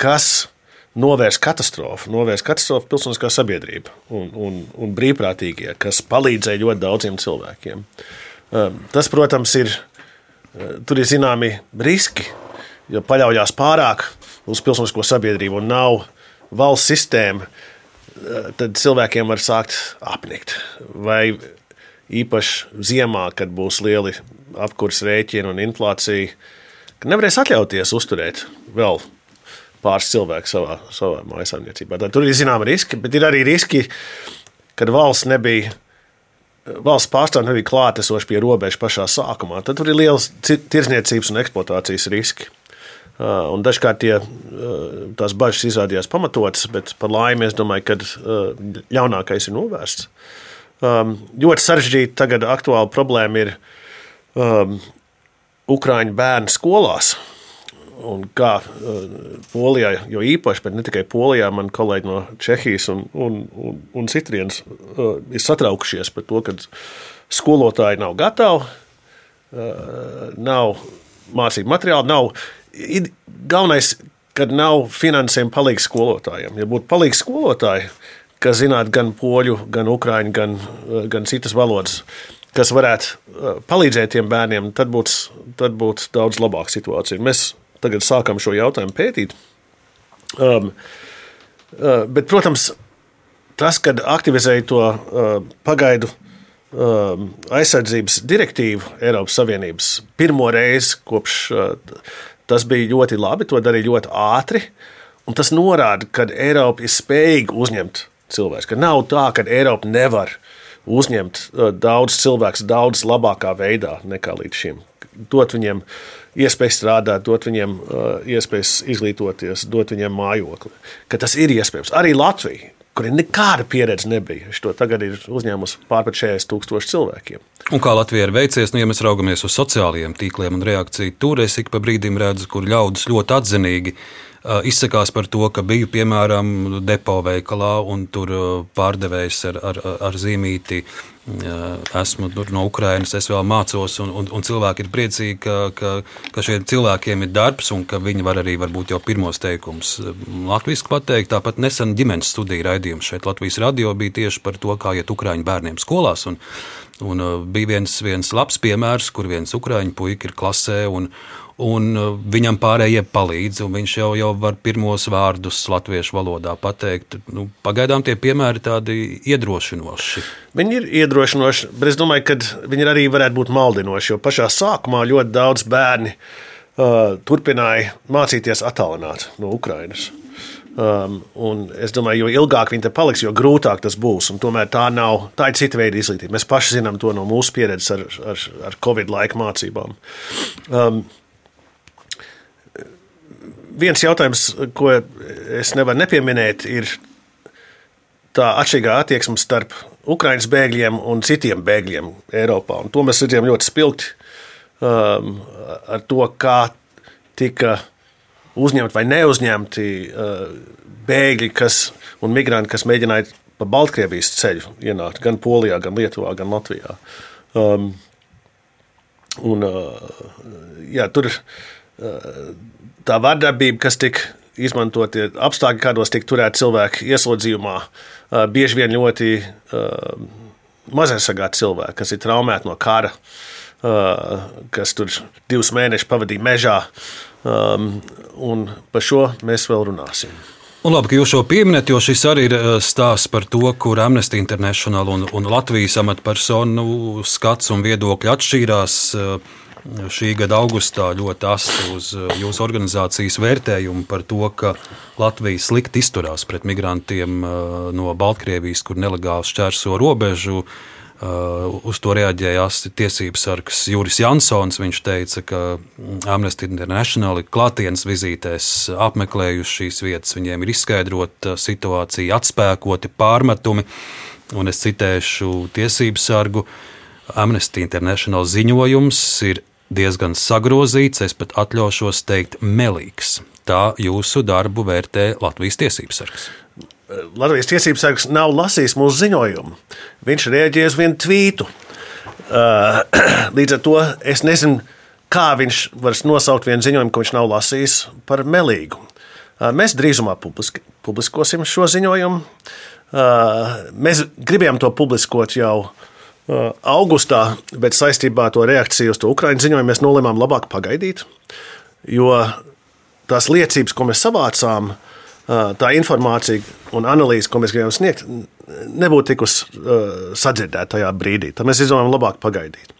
kas novērst katastrofu, novērst katastrofu pilsoniskā sabiedrība un, un, un brīvprātīgie, kas palīdzēja ļoti daudziem cilvēkiem. Um, tas, protams, ir, uh, tur ir zināmi riski, jo paļaujas pārāk uz pilsonisko sabiedrību un nav valsts sistēma, uh, tad cilvēkiem var sākt apnikt. Vai īpaši ziemā, kad būs lieli apkurss rēķini un inflācija, ka nevarēs atļauties uzturēt vēl pāris cilvēku savā, savā mājasāmniecībā. Tur ir zināma riski, bet ir arī riski, kad valsts nebija. Valsts pārstāvji nebija klātesoši pie robežas pašā sākumā. Tad tur ir liels tirzniecības un eksploatācijas riski. Uh, un dažkārt tie, uh, tās bažas izrādījās pamatotas, bet par laimi es domāju, ka uh, ļaunākais ir novērsts. Um, ļoti sarežģīta tagad aktuāla problēma ir um, Ukrāņu bērnu skolās. Un kā uh, Polijā, jo īpaši, bet ne tikai Polijā, man kolēģi no Čehijas un, un, un, un citrienes uh, ir satraukušies par to, ka skolotāji nav gatavi, uh, nav mācību materiāli, nav. Galvenais, kad nav finansējuma palīgs skolotājiem. Ja būtu palīgs skolotāji, kas zinātu gan poļu, gan ukrāņu, gan, gan citas valodas, kas varētu palīdzēt tiem bērniem, tad būtu, būtu daudz labāka situācija. Mēs tagad sākam šo jautājumu pētīt. Um, uh, bet, protams, tas, kad aktivizēja to uh, pagaidu uh, aizsardzības direktīvu Eiropas Savienības pirmo reizi kopš uh, tas bija ļoti labi, to darīja ļoti ātri. Tas norāda, ka Eiropa ir spējīga uzņemt cilvēkus. Nav tā, ka Eiropa nevar uzņemt uh, daudz cilvēku daudz labākā veidā nekā līdz šim. Dot viņiem iespēju strādāt, dot viņiem uh, iespējas izglītoties, dot viņiem mājokli. Ka tas ir iespējams. Arī Latvija kuriem nekāda pieredze nebija. Šo tagad ir uzņēmusi pār 40 tūkstoši cilvēkiem. Un kā Latvijai ir veicies, nu, ja mēs raugamies uz sociālajiem tīkliem un reakciju, tur es ik pa brīdim redzu, kur ļaudis ļoti atzinīgi izsakās par to, ka biju piemēram depo veikalā un tur pārdevējs ar, ar, ar zīmīti. Esmu no Ukrainas, es vēl mācos, un, un, un cilvēki ir priecīgi, ka, ka, ka šiem cilvēkiem ir darbs un ka viņi var arī varbūt jau pirmos teikumus latviešu pateikt. Tāpat nesen ģimenes studiju raidījums šeit Latvijas radio bija tieši par to, kā iet Ukrāņu bērniem skolās. Un, un bija viens, viens labs piemērs, kur viens Ukrāņu puika ir klasē. Un, un uh, viņam pārējie palīdz, un viņš jau, jau var pirmos vārdus latviešu valodā pateikt. Nu, pagaidām tie piemēri tādi iedrošinoši. Viņi ir iedrošinoši, bet es domāju, ka viņi arī varētu būt maldinoši, jo pašā sākumā ļoti daudz bērni uh, turpināja mācīties attālināt no Ukrainas. Um, es domāju, jo ilgāk viņi te paliks, jo grūtāk tas būs. Tomēr tā nav tā ir cita veida izglītība. Mēs paši zinām to no mūsu pieredzes ar, ar, ar Covid laika mācībām. Um, viens jautājums, ko es nevaru nepieminēt, ir tā atšķirīgā attieksme starp Ukraiņas bēgļiem un citiem bēgļiem Eiropā. Un to mēs redzējām ļoti spilgti um, ar to, kā tika uzņemti vai neuzņemti uh, bēgļi kas, un migranti, kas mēģināja pa Baltkrievijas ceļu ienākt gan Polijā, gan Lietuvā, gan Latvijā. Um, un, uh, jā, tur uh, tā vardarbība, kas tika izmantotie apstākļi, kādos tika turēti cilvēki ieslodzījumā, bieži vien ļoti mazaisargāti cilvēki, kas ir traumēti no kara, kas tur divus mēnešus pavadīja mežā. Un par šo mēs vēl runāsim. Un labi, ka jūs šo pieminat, jo šis arī ir stāsts par to, kur Amnesty International un, un Latvijas amatpersonu skats un viedokļi atšķīrās. Uh, šī gada augustā ļoti asti uz uh, jūsu organizācijas vērtējumu par to, ka Latvija slikti izturās pret migrantiem uh, no Baltkrievijas, kur nelegāli šķērso robežu. Uh, uz to reaģēja asti tiesības sargs Juris Jansons. Viņš teica, ka Amnesty International ir klātienes vizītēs apmeklējuši šīs vietas, viņiem ir izskaidrota situācija, atspēkoti pārmetumi. Un es citēšu tiesību sargu. Amnesty International ziņojums ir diezgan sagrozīts, es pat atļaušos teikt, melīgs. Tā jūsu darbu vērtē Latvijas tiesības sargs. Latvijas tiesības sargs nav lasījis mūsu ziņojumu. Viņš rēģēja uz vienu tvītu. Uh, [clears throat] līdz ar to es nezinu, kā viņš var nosaukt vienu ziņojumu, ko viņš nav lasījis par melīgu. Uh, mēs drīzumā publiski, publiskosim šo ziņojumu. Mēs gribējām to publiskot jau augustā, bet saistībā ar to reakciju uz to Ukraiņu ziņojumu mēs nolēmām labāk pagaidīt, jo tās liecības, ko mēs savācām, uh, tā informācija un analīze, ko mēs gribējām sniegt, nebūtu tikus uh, sadzirdēta tajā brīdī. Tad mēs izdomājām labāk pagaidīt.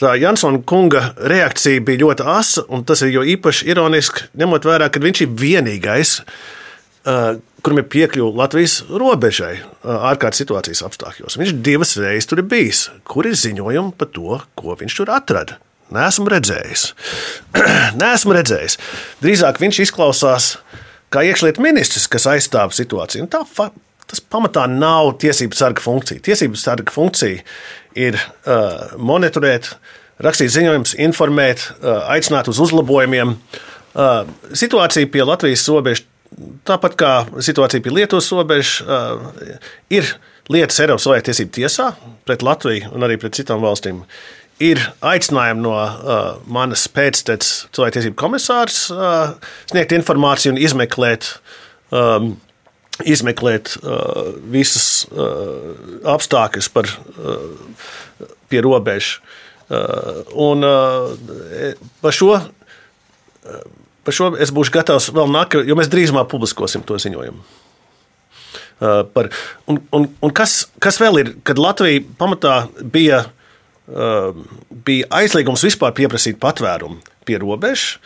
Tā Jansona kunga reakcija bija ļoti asa, un tas ir jo īpaši ironiski, ņemot vērā, ka viņš ir vienīgais, kuram ir piekļuve Latvijas robežai ārkārtas situācijas apstākļos. Viņš divas reizes tur ir bijis. Kur ir ziņojumi par to, ko viņš tur atrada? Nesmu redzējis. [clears throat] Nesmu redzējis. Drīzāk viņš izklausās kā iekšlietu ministrs, kas aizstāv situāciju. Tā, tas pamatā nav tiesību sarga funkcija. Tiesību sarga funkcija ir uh, monitorēt, rakstīt ziņojumus, informēt, uh, aicināt uz uzlabojumiem. Uh, situācija pie Latvijas robežas tāpat kā situācija pie Lietuvas robežas, uh, ir lietas Eiropas cilvēktiesību tiesā pret Latviju un arī pret citām valstīm. Ir aicinājumi no uh, manas pēcteces cilvēktiesību komisārs uh, sniegt informāciju un izmeklēt, um, izmeklēt uh, visas uh, apstākļus par, uh, pie robežas. Uh, un uh, par šo uh, Par šo es būšu gatavs vēl nākamā, jo mēs drīzumā publiskosim to ziņojumu. Uh, par, un, un, un kas, kas vēl ir, kad Latvija pamatā bija, uh, bija aizliegums vispār pieprasīt patvērumu pie robežas,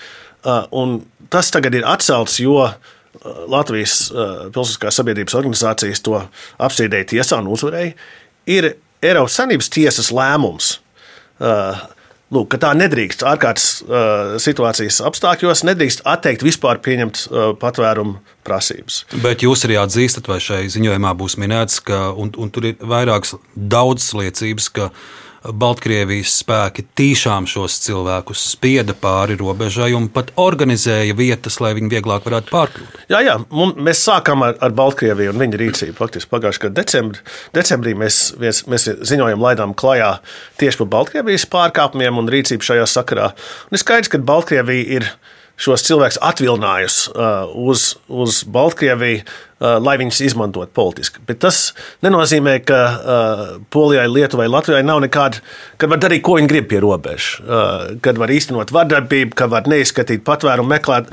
tas tagad ir atcelts, jo Latvijas pilsētiskās sabiedrības organizācijas to apstrīdēja tiesā un uzvarēja, ir Eiropas Savienības tiesas lēmums. Lūk, tā nedrīkst ārkārtas situācijas apstākļos, nedrīkst atteikt vispār pieņemt patvērumu prasības. Bet jūs arī atzīstat, vai šai ziņojumā būs minēts, ka un, un tur ir vairākas daudzas liecības, ka Baltkrievijas spēki tiešām šos cilvēkus spieda pāri robežai un pat organizēja vietas, lai viņi vieglāk varētu pārkļūt. Jā, jā mēs sākām ar, ar Baltkrieviju un viņa rīcību. Faktiski pagājušā gada decembrī, decembrī mēs, mēs, mēs ziņojumu laidām klajā tieši par Baltkrievijas pārkāpumiem un rīcību šajā sakarā. Un ir skaidrs, ka Baltkrievija ir šos cilvēkus atvilinājusi uh, uz, uz Baltkrieviju, uh, lai viņus izmantotu politiski. Bet tas nenozīmē, ka uh, Polijai, Lietuvai, Latvijai nav nekāda, kad var darīt, ko viņi grib pie robežas, kad var īstenot vardarbību, kad var neizskatīt patvērumu, meklēt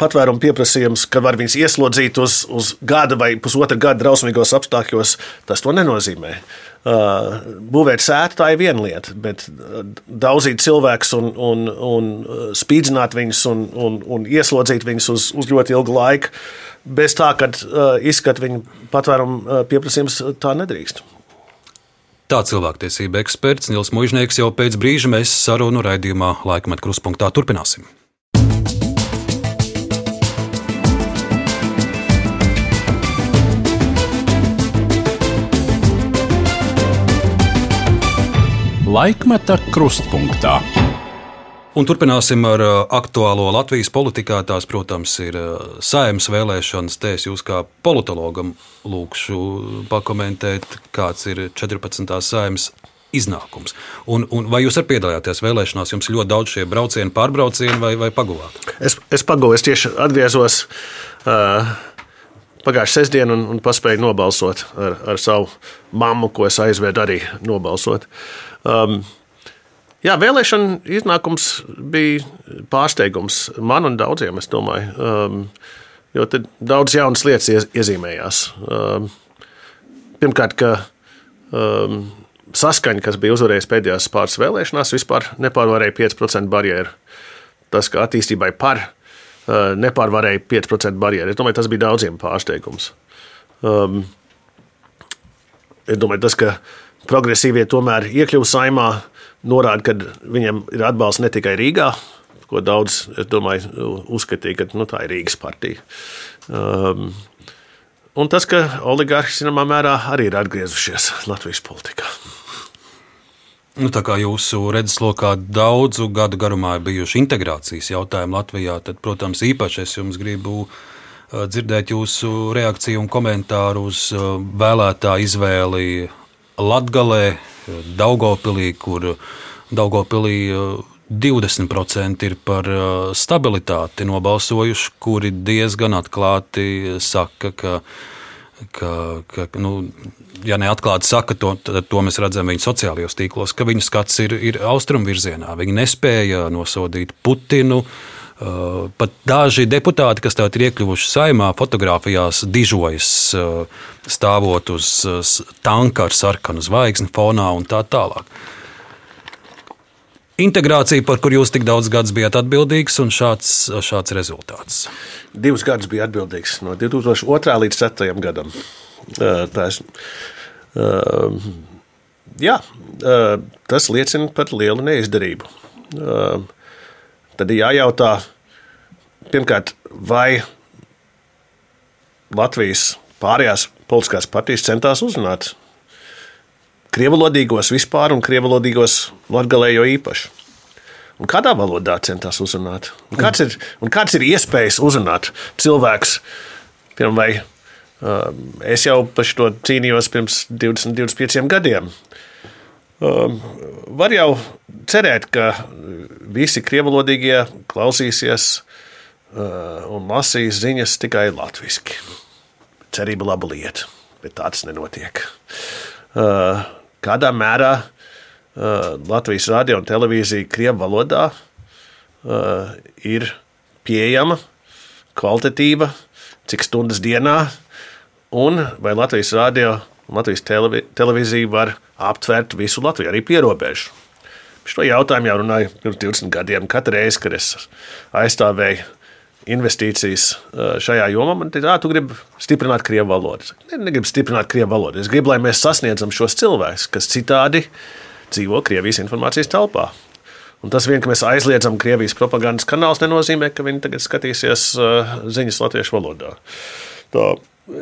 patvērumu pieprasījumus, kad var viņus ieslodzīt uz, uz gada vai pusotra gada drausmīgos apstākļos. Tas to nenozīmē. Uh, būvēt sētu tā ir viena lieta, bet uh, daudzīt cilvēkus un, un, un uh, spīdzināt viņus un, un, un ieslodzīt viņus uz, uz ļoti ilgu laiku, bez tā, ka izskat viņu patvērumu pieprasījums, tā nedrīkst. Tā cilvēktiesība eksperts Nils Mužnieks jau pēc brīža mēs sarunu raidījumā Laikmet Kruspunktā turpināsim. Laikmeta krustpunktā. Un turpināsim ar uh, aktuālo Latvijas politikā. Tās, protams, ir uh, saimnes vēlēšanas. Te es jūs kā politologam lūkšu pakomentēt, kāds ir 14. saimnes iznākums. Un, un vai jūs arī piedalījāties vēlēšanās? Jums ļoti daudz šie braucieni, pārbraucieni vai, vai paguvāt? Es, es pagūvu, es tieši atgriezos. Uh pagājušā sestdiena un, un paspēju nobalsot ar, ar savu mammu, ko es aizvedu arī nobalsot. Um, jā, vēlēšana iznākums bija pārsteigums man un daudziem, es domāju. Um, jo daudz jaunas lietas iezīmējās. Um, pirmkārt, ka um, saskaņa, kas bija uzvarējusi pēdējās pāris vēlēšanās, vispār nepārvarēja 5% barjeru. Tas, ka attīstībai par Uh, nepārvarēja 5% barjeru. Es domāju, tas bija daudziem pārsteigums. Um, es domāju, tas, ka progresīvie tomēr iekļuva saimā, norāda, ka viņiem ir atbalsts ne tikai Rīgā, ko daudz domāju, uzskatīja, ka nu, tā ir Rīgas partija. Um, un tas, ka oligārhi zināmā mērā arī ir atgriezušies Latvijas politikā. Nu, tā kā jūsu redzeslokā daudzu gadu garumā ir bijuši integrācijas jautājumi Latvijā, tad, protams, īpaši es jums gribu uh, dzirdēt jūsu reakciju un komentāru uz uh, vēlētāju izvēli Latgalē, Daugopilī, kur Daugopilī 20% uh, ir par stabilitāti nobalsojuši, kuri diezgan atklāti saka, ka ka, ka nu, ja neatklāti saka, to, to mēs redzam viņu sociālajos tīklos, ka viņu skats ir, ir austrumu virzienā. Viņi nespēja nosodīt Putinu. Uh, pat daži deputāti, kas tādā ir iekļuvuši saimā, fotografijās dižojas, stāvot uz tanka ar sarkanu zvaigzni fonā un tā tālāk. Integrācija, par kur jūs tik daudz gadus bijat atbildīgs, un šāds, šāds rezultāts. Divus gadus bija atbildīgs no 2002. līdz 2004. gadam. Tas, jā, tas liecina par lielu neizdarību. Tad ir jājautā, pirmkārt, vai Latvijas pārējās politiskās partijas centās uzrunāt krievalodīgos vispār un krievalodīgos latgalējo īpaši. Un kādā valodā centās uzrunāt? Un kāds, ir, un kāds ir iespējas uzrunāt cilvēks? Piemēram, vai, uh, es jau par to cīnījos pirms 20, 25 gadiem. Uh, var jau cerēt, ka visi krievalodīgie klausīsies un lasīs ziņas tikai latviešu. Cerība laba lieta, bet tāds nenotiek. Uh, kādā mērā uh, Latvijas radio un televīzija Krievijas valodā ir pieejama, kvalitatīva, cik stundas dienā un vai Latvijas radio un Latvijas televīzija var aptvert visu Latviju, arī pierobežu. Šo jautājumu jau runāju pirms 20 gadiem. Katru reizi, kad es aizstāvēju investīcijas šajā jomā, man teica, tu gribi stiprināt krievu valodu. Es ne, negribu stiprināt krievu valodu. Es gribu, lai mēs sasniedzam šos cilvēkus, kas citādi dzīvo Krievijas informācijas telpā. Un tas vien, ka mēs aizliedzam Krievijas propagandas kanālus, nenozīmē, ka viņi tagad skatīsies ziņas latviešu valodā. Tā,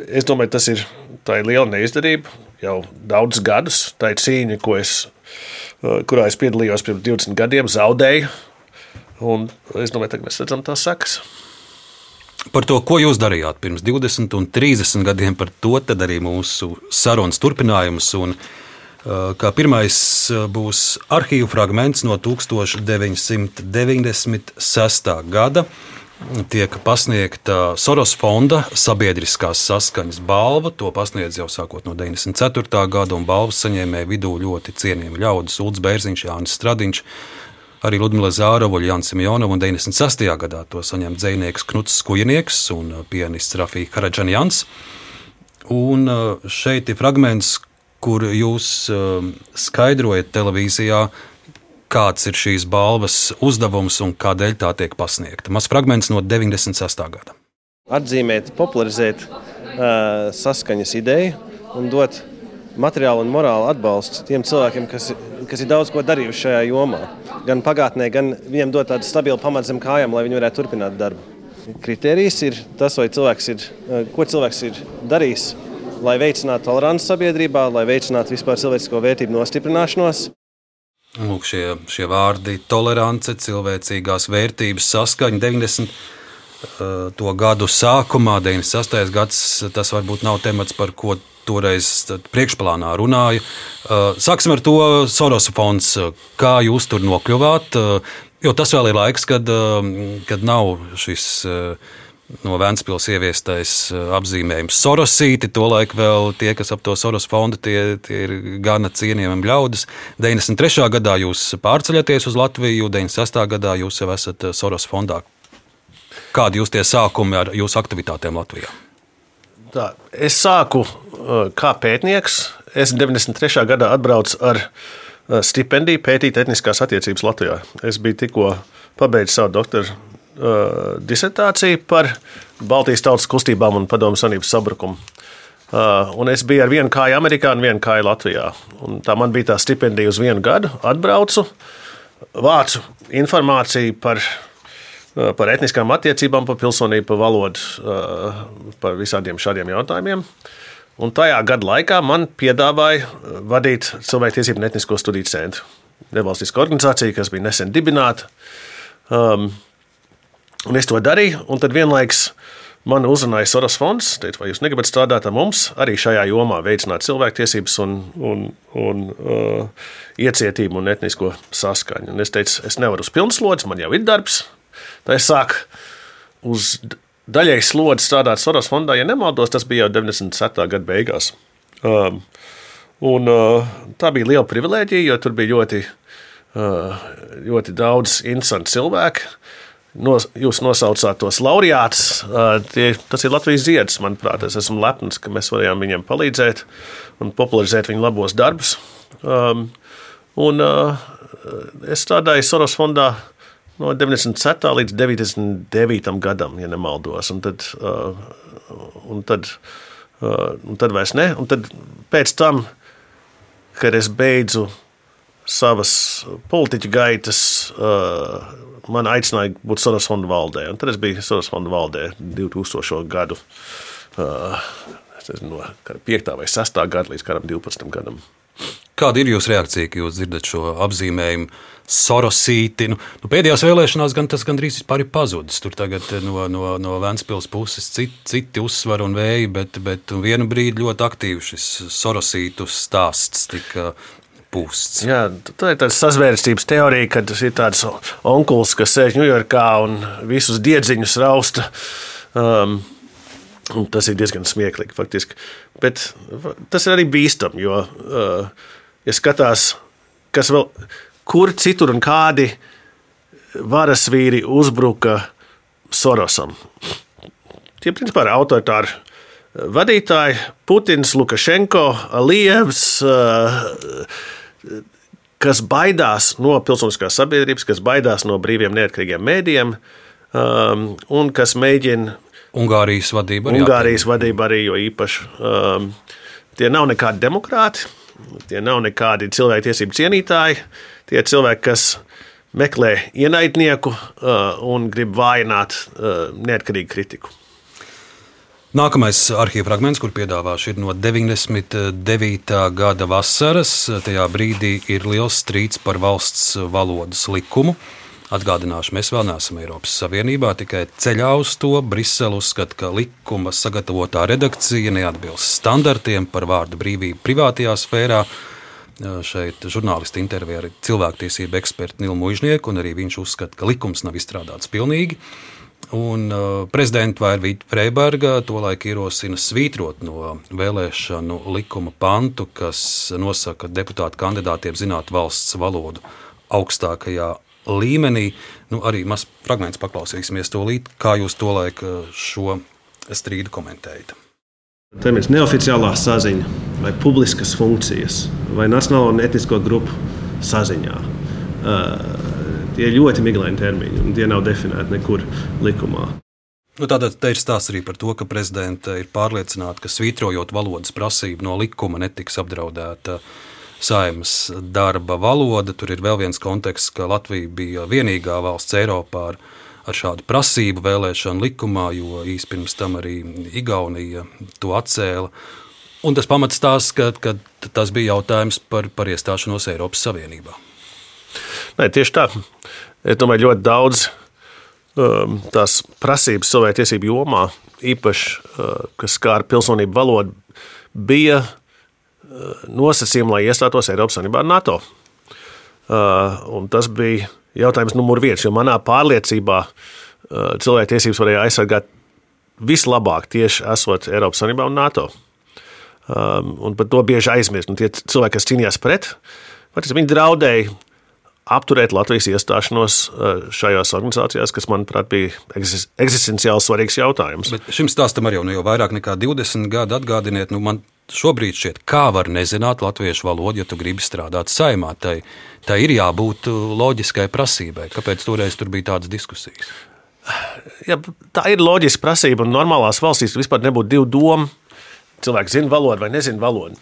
es domāju, tas ir, ir liela neizdarība jau daudzus gadus. Tā ir cīņa, es, kurā es piedalījos pirms 20 gadiem, zaudēju. Un es domāju, ka mēs redzam tās sekas. Par to, ko jūs darījāt pirms 20 un 30 gadiem, par to arī mūsu sarunas turpinājums. Un, kā pirmais būs arhīvu fragments no 1996. gada. Tiek pasniegta Soros fonda sabiedriskās saskaņas balva. To pasniedz jau sākot no 94. gada, un balvas saņēmēja vidū ļoti cienījami ļaudis Ulrichs Bērziņš, Jānis Stradiņš. Arī Ludmila Zārova, Jānis Simjonova un 96. gadā to saņem dzinieks Knuts Skujnieks un uh, pianists Rafija Karadžanjans. Un uh, šeit ir fragments, kur jūs um, skaidrojat televīzijā, kāds ir šīs balvas uzdevums un kādēļ tā tiek pasniegta. Mazs fragments no 96. gada. Atzīmēt, popularizēt uh, saskaņas ideju un dot materiālu un morālu atbalstu tiem cilvēkiem, kas, kas ir daudz ko darījuši šajā jomā. Gan pagātnē, gan viņiem dot tādu stabilu pamatu zem kājām, lai viņi varētu turpināt darbu. Kritērijs ir tas, cilvēks ir, ko cilvēks ir darījis, lai veicinātu toleranci sabiedrībā, lai veicinātu vispār cilvēcisko vērtību nostiprināšanos. Lūk, šie, šie vārdi - tolerance, cilvēcīgās vērtības saskaņa 90. To gadu sākumā, 96. gads, tas varbūt nav temats, par ko toreiz priekšplānā runāju. Uh, sāksim ar to Sorosa fonds. Kā jūs tur nokļuvāt? Uh, jo tas vēl ir laiks, kad, kad nav šis no Vēncpils ieviestais apzīmējums Sorosīti. Tolaik vēl tie, kas ap to Soros fondu, tie, tie ir gana cienījami ļaudis. 93. gadā jūs pārceļaties uz Latviju, 96. gadā jūs jau esat Soros fondā. Kādi jūs tie sākumi ar jūsu aktivitātēm Latvijā? Tā, es sāku uh, kā pētnieks. Es 93. gadā atbraucu ar uh, stipendiju pētīt etniskās attiecības Latvijā. Es biju tikko pabeidzis savu doktora uh, disertāciju par Baltijas tautas kustībām un padomu sanības sabrukumu. Uh, un es biju ar vienu kāju Amerikā un vienu kāju Latvijā. Un tā man bija tā stipendija uz vienu gadu. Atbraucu, vācu informāciju par par etniskām attiecībām, par pilsonību, par valodu, eh, par visādiem šādiem jautājumiem. Un tajā gada laikā man piedāvāja eh, vadīt cilvēktiesību un etnisko studiju centru. Nevalstiska organizācija, kas bija nesen dibināta. Um, un es to darīju, un tad vienlaikus man uzrunāja Soros fonds. Teica, vai jūs negribat strādāt ar mums arī šajā jomā, veicināt cilvēktiesības un, un, un uh, iecietību un etnisko saskaņu. Un es teicu, es nevaru uz pilnas slodzes, man jau ir darbs, Tā es sāku uz daļai slodzi strādāt Soros fondā, ja nemaldos, tas bija jau 97. gada beigās. Um, un, uh, tā bija liela privilēģija, jo tur bija ļoti, uh, ļoti daudz interesantu cilvēku. Nos, jūs nosaucāt tos laureātus. Uh, tie, tas ir Latvijas ziedus, manuprāt. Es esmu lepns, ka mēs varējām viņiem palīdzēt un popularizēt viņu labos darbus. Um, un, uh, es strādāju Soros fondā no 97. līdz 99. gadam, ja nemaldos. Un tad, uh, un tad, uh, un tad vairs ne. Un tad pēc tam, kad es beidzu savas politiķu gaitas, uh, man aicināja būt Soros fonda valdē. Un tad es biju Soros fonda valdē 2000. gadu. Nezinu, no 5. vai 6. gada līdz 12. gadam. Kāda ir jūsu reakcija, kad jūs dzirdat šo apzīmējumu? Sorosīti. Nu, nu, pēdējās vēlēšanās gan tas gandrīz ir pazudis. Tur tagad eh, no, no, no Vēncpils puses citi, citi uzsver un vēji, bet, bet vienu brīdi ļoti aktīvi šis Sorosītu stāsts tika pūsts. Jā, tā ir tāda sazvērstības teorija, kad ir tāds onkulis, kas sēž Ņujorkā un visus diedziņus rausta. Um, tas ir diezgan smieklīgi, faktiski. Bet tas ir arī bīstami, jo, uh, ja skatās, kas vēl kur citur un kādi varas vīri uzbruka Sorosam. Tie principā ir autoritāri vadītāji - Putins, Lukašenko, Alievs, kas baidās no pilsoniskās sabiedrības, kas baidās no brīviem, neatkarīgiem mēdījiem un kas mēģina. Ungārijas vadība arī. Ungārijas vadība arī, jo īpaši um, tie nav nekādi demokrāti, tie nav nekādi cilvēktiesību cienītāji. Tie ir cilvēki, kas meklē ienaidnieku uh, un grib vājināt uh, neatkarīgu kritiku. Nākamais arhīva fragments, kur piedāvāšu, ir no 99. gada vasaras. Tajā brīdī ir liels strīds par valsts valodas likumu. Atgādināšu, mēs vēl neesam Eiropas Savienībā, tikai ceļā uz to Brisele uzskata, ka likuma sagatavotā redakcija neatbilst standartiem par vārdu brīvību privātajā sfērā. Šeit žurnālisti intervijā ar cilvēktiesību ekspertu Nilu Mužnieku, un arī viņš uzskata, ka likums nav izstrādāts pilnīgi. Un uh, prezidenta Vairvīta Freiberga tolaik ierosina svītrot no vēlēšanu likuma pantu, kas nosaka, ka deputātu kandidātiem zināt valsts valodu augstākajā līmenī. Nu, arī mazs fragments paklausīsimies to līdzi, kā jūs to laiku šo strīdu komentējat. Tā ir neoficiālā saziņa, vai publiskas funkcijas, vai nacionālo un etnisko grupu saziņā. Uh, tie ir ļoti miglaini termini, un tie nav definēti nekur likumā. Nu, Tātad te ir stāsts arī par to, ka prezidenta ir pārliecināta, ka svītrojot valodas prasību no likuma netiks apdraudēta uh, saimas darba valoda. Tur ir vēl viens konteksts, ka Latvija bija vienīgā valsts Eiropā ar, ar šādu prasību vēlēšanu likumā, jo īstenībā pirms tam arī Igaunija to atcēla. Un tas pamats tās, ka, ka tas bija jautājums par, par iestāšanos Eiropas Savienībā. Nē, tieši tā. Es domāju, ļoti daudz um, tās prasības cilvēktiesību jomā, īpaši, uh, kas skāra pilsonību valodu, bija nosacījumi, lai iestātos Eiropas Savienībā un NATO. Uh, un tas bija jautājums numur viens, jo manā pārliecībā uh, cilvēktiesības varēja aizsargāt vislabāk tieši esot Eiropas Savienībā un NATO. Um, un par to bieži aizmirst. Un tie cilvēki, kas cīnījās pret, viņi draudēja apturēt Latvijas iestāšanos uh, šajās organizācijās, kas, manuprāt, bija eksistenciāli svarīgs jautājums. Bet šim stāstam arī jau, nu, jau vairāk nekā 20 gadi atgādiniet, nu, man šobrīd šķiet, kā var nezināt latviešu valodu, ja tu gribi strādāt saimā. Tai, tai ir jābūt uh, loģiskai prasībai. Kāpēc toreiz tur bija tādas diskusijas? Ja, tā ir loģiska prasība, un normālās valstīs vispār nebūtu divu domu. Cilvēks zina valodu vai nezina valodu.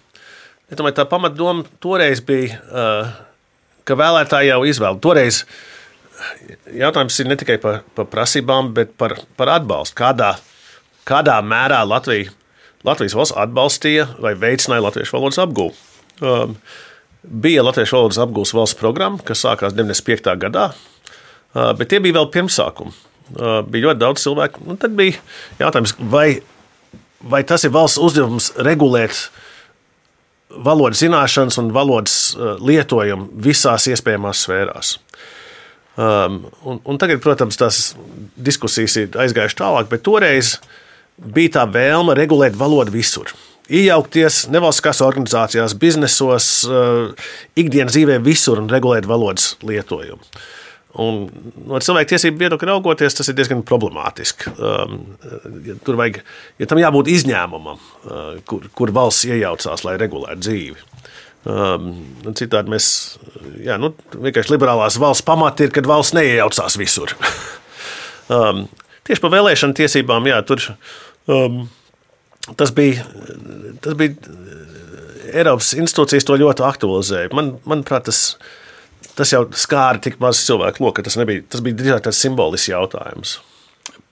Es domāju, tā pamatdoma toreiz bija, uh, ka vēlētāji jau izvēlas. Toreiz jautājums ir ne tikai par, par prasībām, bet par, par atbalstu. Kādā, kādā mērā Latvija Latvijas valsts atbalstīja vai veicināja latviešu valodas apgūvu. Um, bija latviešu valodas apgūves valsts programma, kas sākās 95. gadā, uh, bet tie bija vēl pirmsākumi. Uh, bija ļoti daudz cilvēku. Un tad bija jautājums, vai, vai tas ir valsts uzdevums regulēt valodas zināšanas un valodas uh, lietojumu visās iespējamās sfērās. Um, un, un tagad, protams, tās diskusijas ir aizgājušas tālāk, bet toreiz uh, bija tā vēlme regulēt valodu visur. Iejaukties nevalstiskās organizācijās, biznesos, eh, ikdienas dzīvē visur un regulēt valodas lietojumu. Un no cilvēktiesību viedokļa raugoties, tas ir diezgan problemātiski. Um, tur vajag, ja tam jābūt izņēmumam, uh, kur, kur valsts iejaucās, lai regulētu dzīvi. Um, citādi mēs, jā, nu, vienkārši liberālās valsts pamati ir, kad valsts neiejaucās visur. [laughs] um, tieši par vēlēšanu tiesībām, jā, tur Um, tas bija, tas bija Eiropas institūcijas to ļoti aktualizēja. Man, manuprāt, tas, tas jau skāra tik maz cilvēku loku, ka tas, nebija, tas bija drīzāk tāds simbolisks jautājums.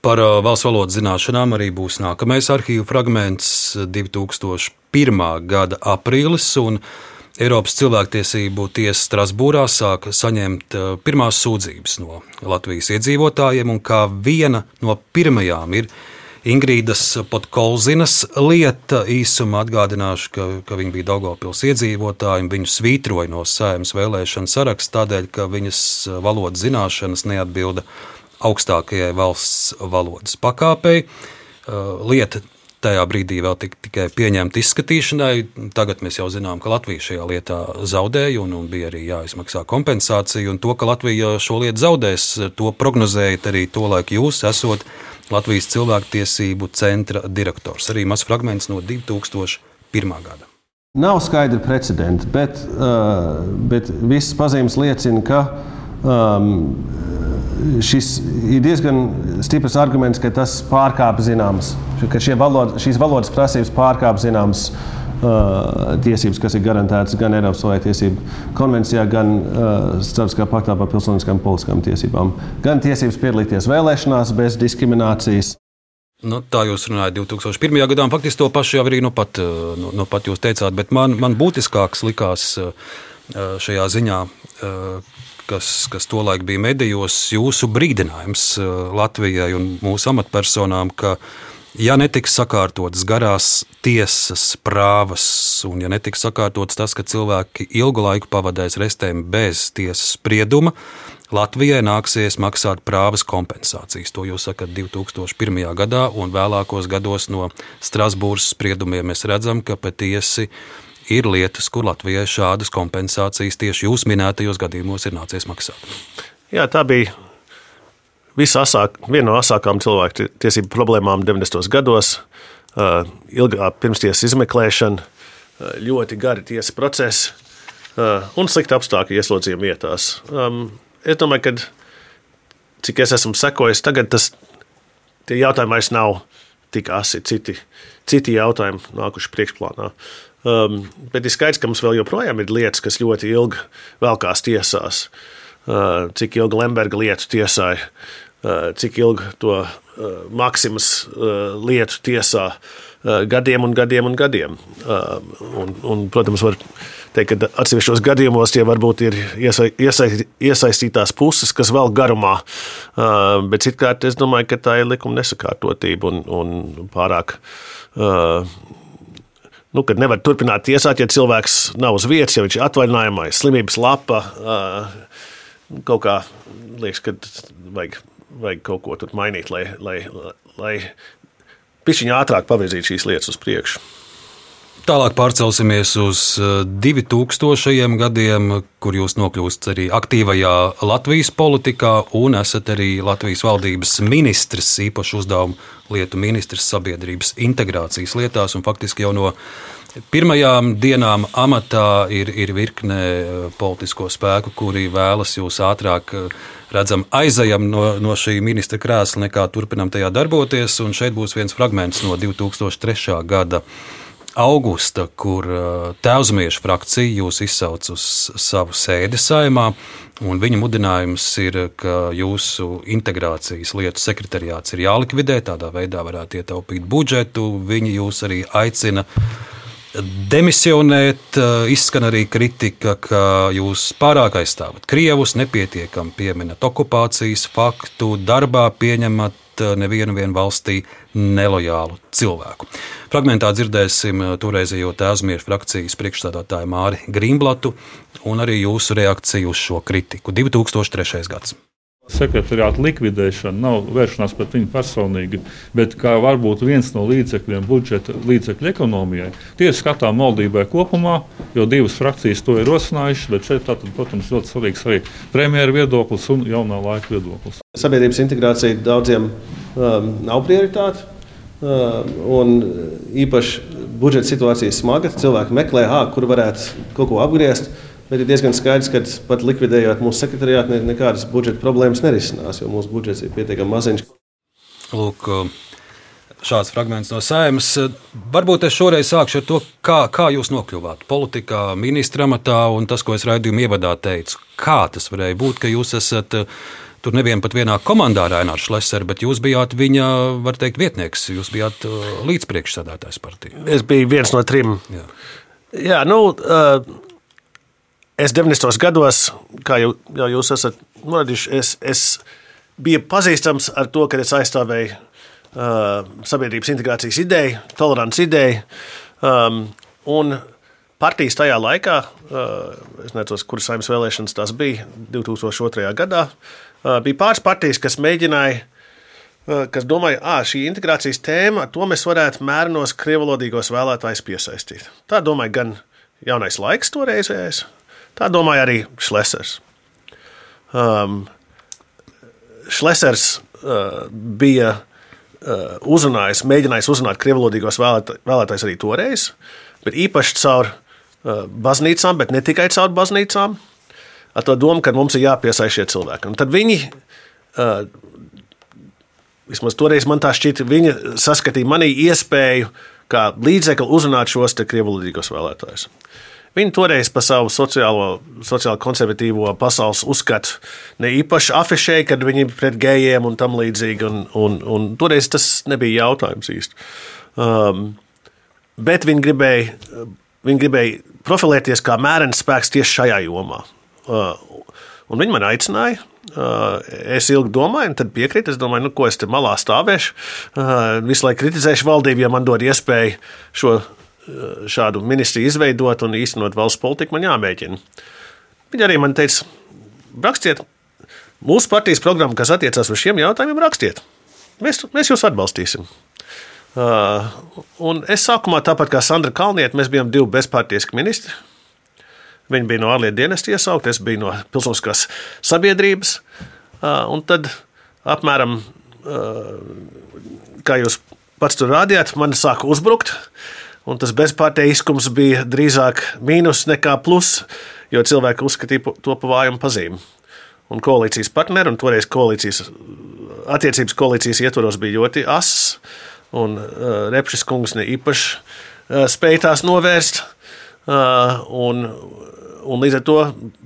Par uh, valsts valodas zināšanām arī būs nākamais arhīvu fragments 2001. gada aprīlis. Eiropas cilvēktiesību tiesa Strasbūrā sāka saņemt uh, pirmās sūdzības no Latvijas iedzīvotājiem, un kā viena no pirmajām ir Ingrīdas Potkolzinas lieta. Īsumā atgādināšu, ka, ka viņa bija Daugopils iedzīvotāja un viņu svītroja no sējuma vēlēšana saraksta tādēļ, ka viņas valodas zināšanas neatbilda augstākajai valsts valodas pakāpei. Uh, lieta tajā brīdī vēl tik, tikai pieņemta izskatīšanai. Tagad mēs jau zinām, ka Latvija šajā lietā zaudēja un, un bija arī jāizmaksā kompensācija. Un to, ka Latvija šo lietu zaudēs, to prognozējat arī to laiku jūs esot Latvijas cilvēktiesību centra direktors. Arī mazs fragments no 2001. gada. Nav skaidra precedenta, bet, uh, bet visas pazīmes liecina, ka um, šis ir diezgan stiprs arguments, ka tas pārkāpj zināmas, ka valoda, šīs valodas prasības pārkāpj zināmas uh, tiesības, kas ir garantētas gan Eiropas cilvēktiesību konvencijā, gan uh, Starptautiskā paktā par pilsoniskām un politiskām tiesībām, gan tiesības piedalīties vēlēšanās bez diskriminācijas. Nu, tā jūs runājat 2001. gadā, un faktiski to pašu jau arī nu pat, nu, nu pat jūs teicāt. Bet man, man būtiskāks likās šajā ziņā, kas, kas tolaik bija medijos, jūsu brīdinājums Latvijai un mūsu amatpersonām, ka, ja netiks sakārtotas garās tiesas prāvas, un ja netiks sakārtotas tas, ka cilvēki ilgu laiku pavadēs restēm bez tiesas sprieduma, Latvijai nāksies maksāt prāvas kompensācijas. To jūs sakat 2001. gadā, un vēlākos gados no Strasbūras spriedumiem mēs redzam, ka patiesi ir lietas, kur Latvijai šādas kompensācijas tieši jūs minētajos gadījumos ir nācies maksāt. Jā, tā bija asāk, viena no asākām cilvēku tiesību problēmām 90. gados. Ilgā pirmstiesas izmeklēšana, ļoti gari tiesas procesi un slikti apstākļi ieslodzījuma vietās. Es domāju, ka cik es esmu sekojis, tagad tas jautājumi vairs nav tik asi. Citi, citi jautājumi nākuši priekšplānā. Um, bet ir skaidrs, ka mums vēl joprojām ir lietas, kas ļoti ilgi velkās tiesās. Uh, cik ilgi Lemberga lietu tiesāja, cik ilgi to uh, Maksimas uh, lietu tiesā. Gadiem un gadiem un gadiem. Un, un, protams, var teikt, ka atsevišķos gadījumos tie varbūt ir iesaistītās puses, kas vēl garumā. Bet citkārt es domāju, ka tā ir likuma nesakārtotība un, un pārāk. Nu, kad nevar turpināt tiesāt, ja cilvēks nav uz vietas, ja viņš ir atvaļinājumā, ir slimības lapa. Kaut kā liekas, ka vajag, vajag kaut ko tur mainīt, lai, lai, lai pišķiņā ātrāk pavirzītu šīs lietas uz priekšu. Tālāk pārcelsimies uz 2000. Eh, gadiem, kur jūs nokļūstat arī aktīvajā Latvijas politikā un esat arī Latvijas valdības ministrs, īpaši uzdevumu lietu ministrs sabiedrības integrācijas lietās. Faktiski jau no pirmajām dienām amatā ir, ir virkne eh, politisko spēku, kuri vēlas jūs ātrāk eh, redzam, aizejam no, no šī ministra krēsla, nekā turpinam tajā darboties. Un šeit būs viens fragments no 2003. gada augusta, kur uh, tēvzmiešu frakcija jūs izsauc uz savu sēdi saimā. Viņa mudinājums ir, ka jūsu integrācijas lietu sekretariāts ir jālikvidē, tādā veidā varētu ietaupīt budžetu. Viņi jūs arī aicina demisionēt. Uh, izskan arī kritika, ka jūs pārāk aizstāvat Krievus, nepietiekami pieminat okupācijas faktu, darbā pieņemat uh, nevienu valstī nelojālu cilvēku. Fragmentā dzirdēsim eh, toreizējo tēvzmieru frakcijas priekšstādātāju Māri Grīmblatu un arī jūsu reakciju uz šo kritiku. 2003. gads. Sekretariāta likvidēšana nav vēršanās pret viņu personīgi, bet kā varbūt viens no līdzekļiem budžeta līdzekļu ekonomijai. Tiesa skatām valdībai kopumā, jo divas frakcijas to ir rosinājušas, bet šeit, tātad, protams, ļoti svarīgs arī premjera viedoklis un jaunā laika viedoklis. Sabiedrības integrācija daudziem um, nav prioritāte. Uh, un īpaši budžeta situācija ir smaga. Cilvēki meklē, ah, kur varētu kaut ko apgriezt. Bet ir diezgan skaidrs, ka pat likvidējot mūsu sekretariātu, nekādas budžeta problēmas nerisinās, jo mūsu budžets ir pietiekami maziņš. Lūk, šāds fragments no sēmas. Varbūt es šoreiz sākšu ar to, kā, kā jūs nokļuvāt politikā, ministra amatā un tas, ko es raidījuma ievadā teicu. Kā tas varēja būt, ka jūs esat Tur nebija pat vienā komandā ar Aināru Šleseru, bet jūs bijāt viņa, var teikt, vietnieks. Jūs bijāt līdzpriekšsēdētājs partijā. Es biju viens no trim. Jā, Jā nu, uh, es 90. gados, kā jau, jau jūs esat norādījuši, es, es biju pazīstams ar to, ka es aizstāvēju uh, sabiedrības integrācijas ideju, tolerants ideju. Um, un partijas tajā laikā, uh, es nezinu, kuras saimnes vēlēšanas tās bija 2002. gadā, bija pāris partijas, kas mēģināja, kas domāja, ka šī integrācijas tēma, to mēs varētu mērnos krievalodīgos vēlētājus piesaistīt. Tā domāja gan jaunais laiks toreizējais, tā domāja arī Šlesers. Um, Šlesers uh, bija uh, uzrunājis, mēģinājis uzrunāt krievlodīgos vēlēt, vēlētājus arī toreiz, bet īpaši caur uh, baznīcām, bet ne tikai caur baznīcām, ar to domu, ka mums ir jāpiesaist šie cilvēki. Un tad viņi, uh, vismaz toreiz man tā šķita, viņi saskatīja manī iespēju kā līdzekli uzrunāt šos krievlodīgos vēlētājus. Viņi toreiz par savu sociālo, sociālo konservatīvo pasaules uzskatu ne īpaši afišēja, kad viņi ir pret gejiem un tam līdzīgi. Un, un, un toreiz tas nebija jautājums īsti. Um, bet viņi gribēja, viņi gribēja profilēties kā mērens spēks tieši šajā jomā. Uh, un viņi man aicināja. Uh, es ilgi domāju, un tad piekrītu. Es domāju, nu, ko es te malā stāvēšu. Uh, visu laiku kritizēšu valdību, ja man dod iespēju šo šādu ministriju izveidot un īstenot valsts politiku, man jāmēģina. Viņi arī man teica, rakstiet mūsu partijas programmu, kas attiecās uz šiem jautājumiem, rakstiet. Mēs, mēs jūs atbalstīsim. Uh, un es sākumā, tāpat kā Sandra Kalniete, mēs bijām divi bezpartijiski ministri. Viņi bija no ārlietu dienesta iesaukti, es biju no pilsoniskās sabiedrības. Uh, un tad apmēram, uh, kā jūs pats tur rādījāt, man sāka uzbrukt. Uh, un tas bezpārteiskums bija drīzāk mīnus nekā plus, jo cilvēki uzskatīja to par vājumu pazīmi. Un koalīcijas partneri, un toreiz koalīcijas attiecības koalīcijas ietvaros bija ļoti asas, un uh, Repšis kungs ne īpaši uh, spēja tās novērst. Uh, un, un līdz ar to,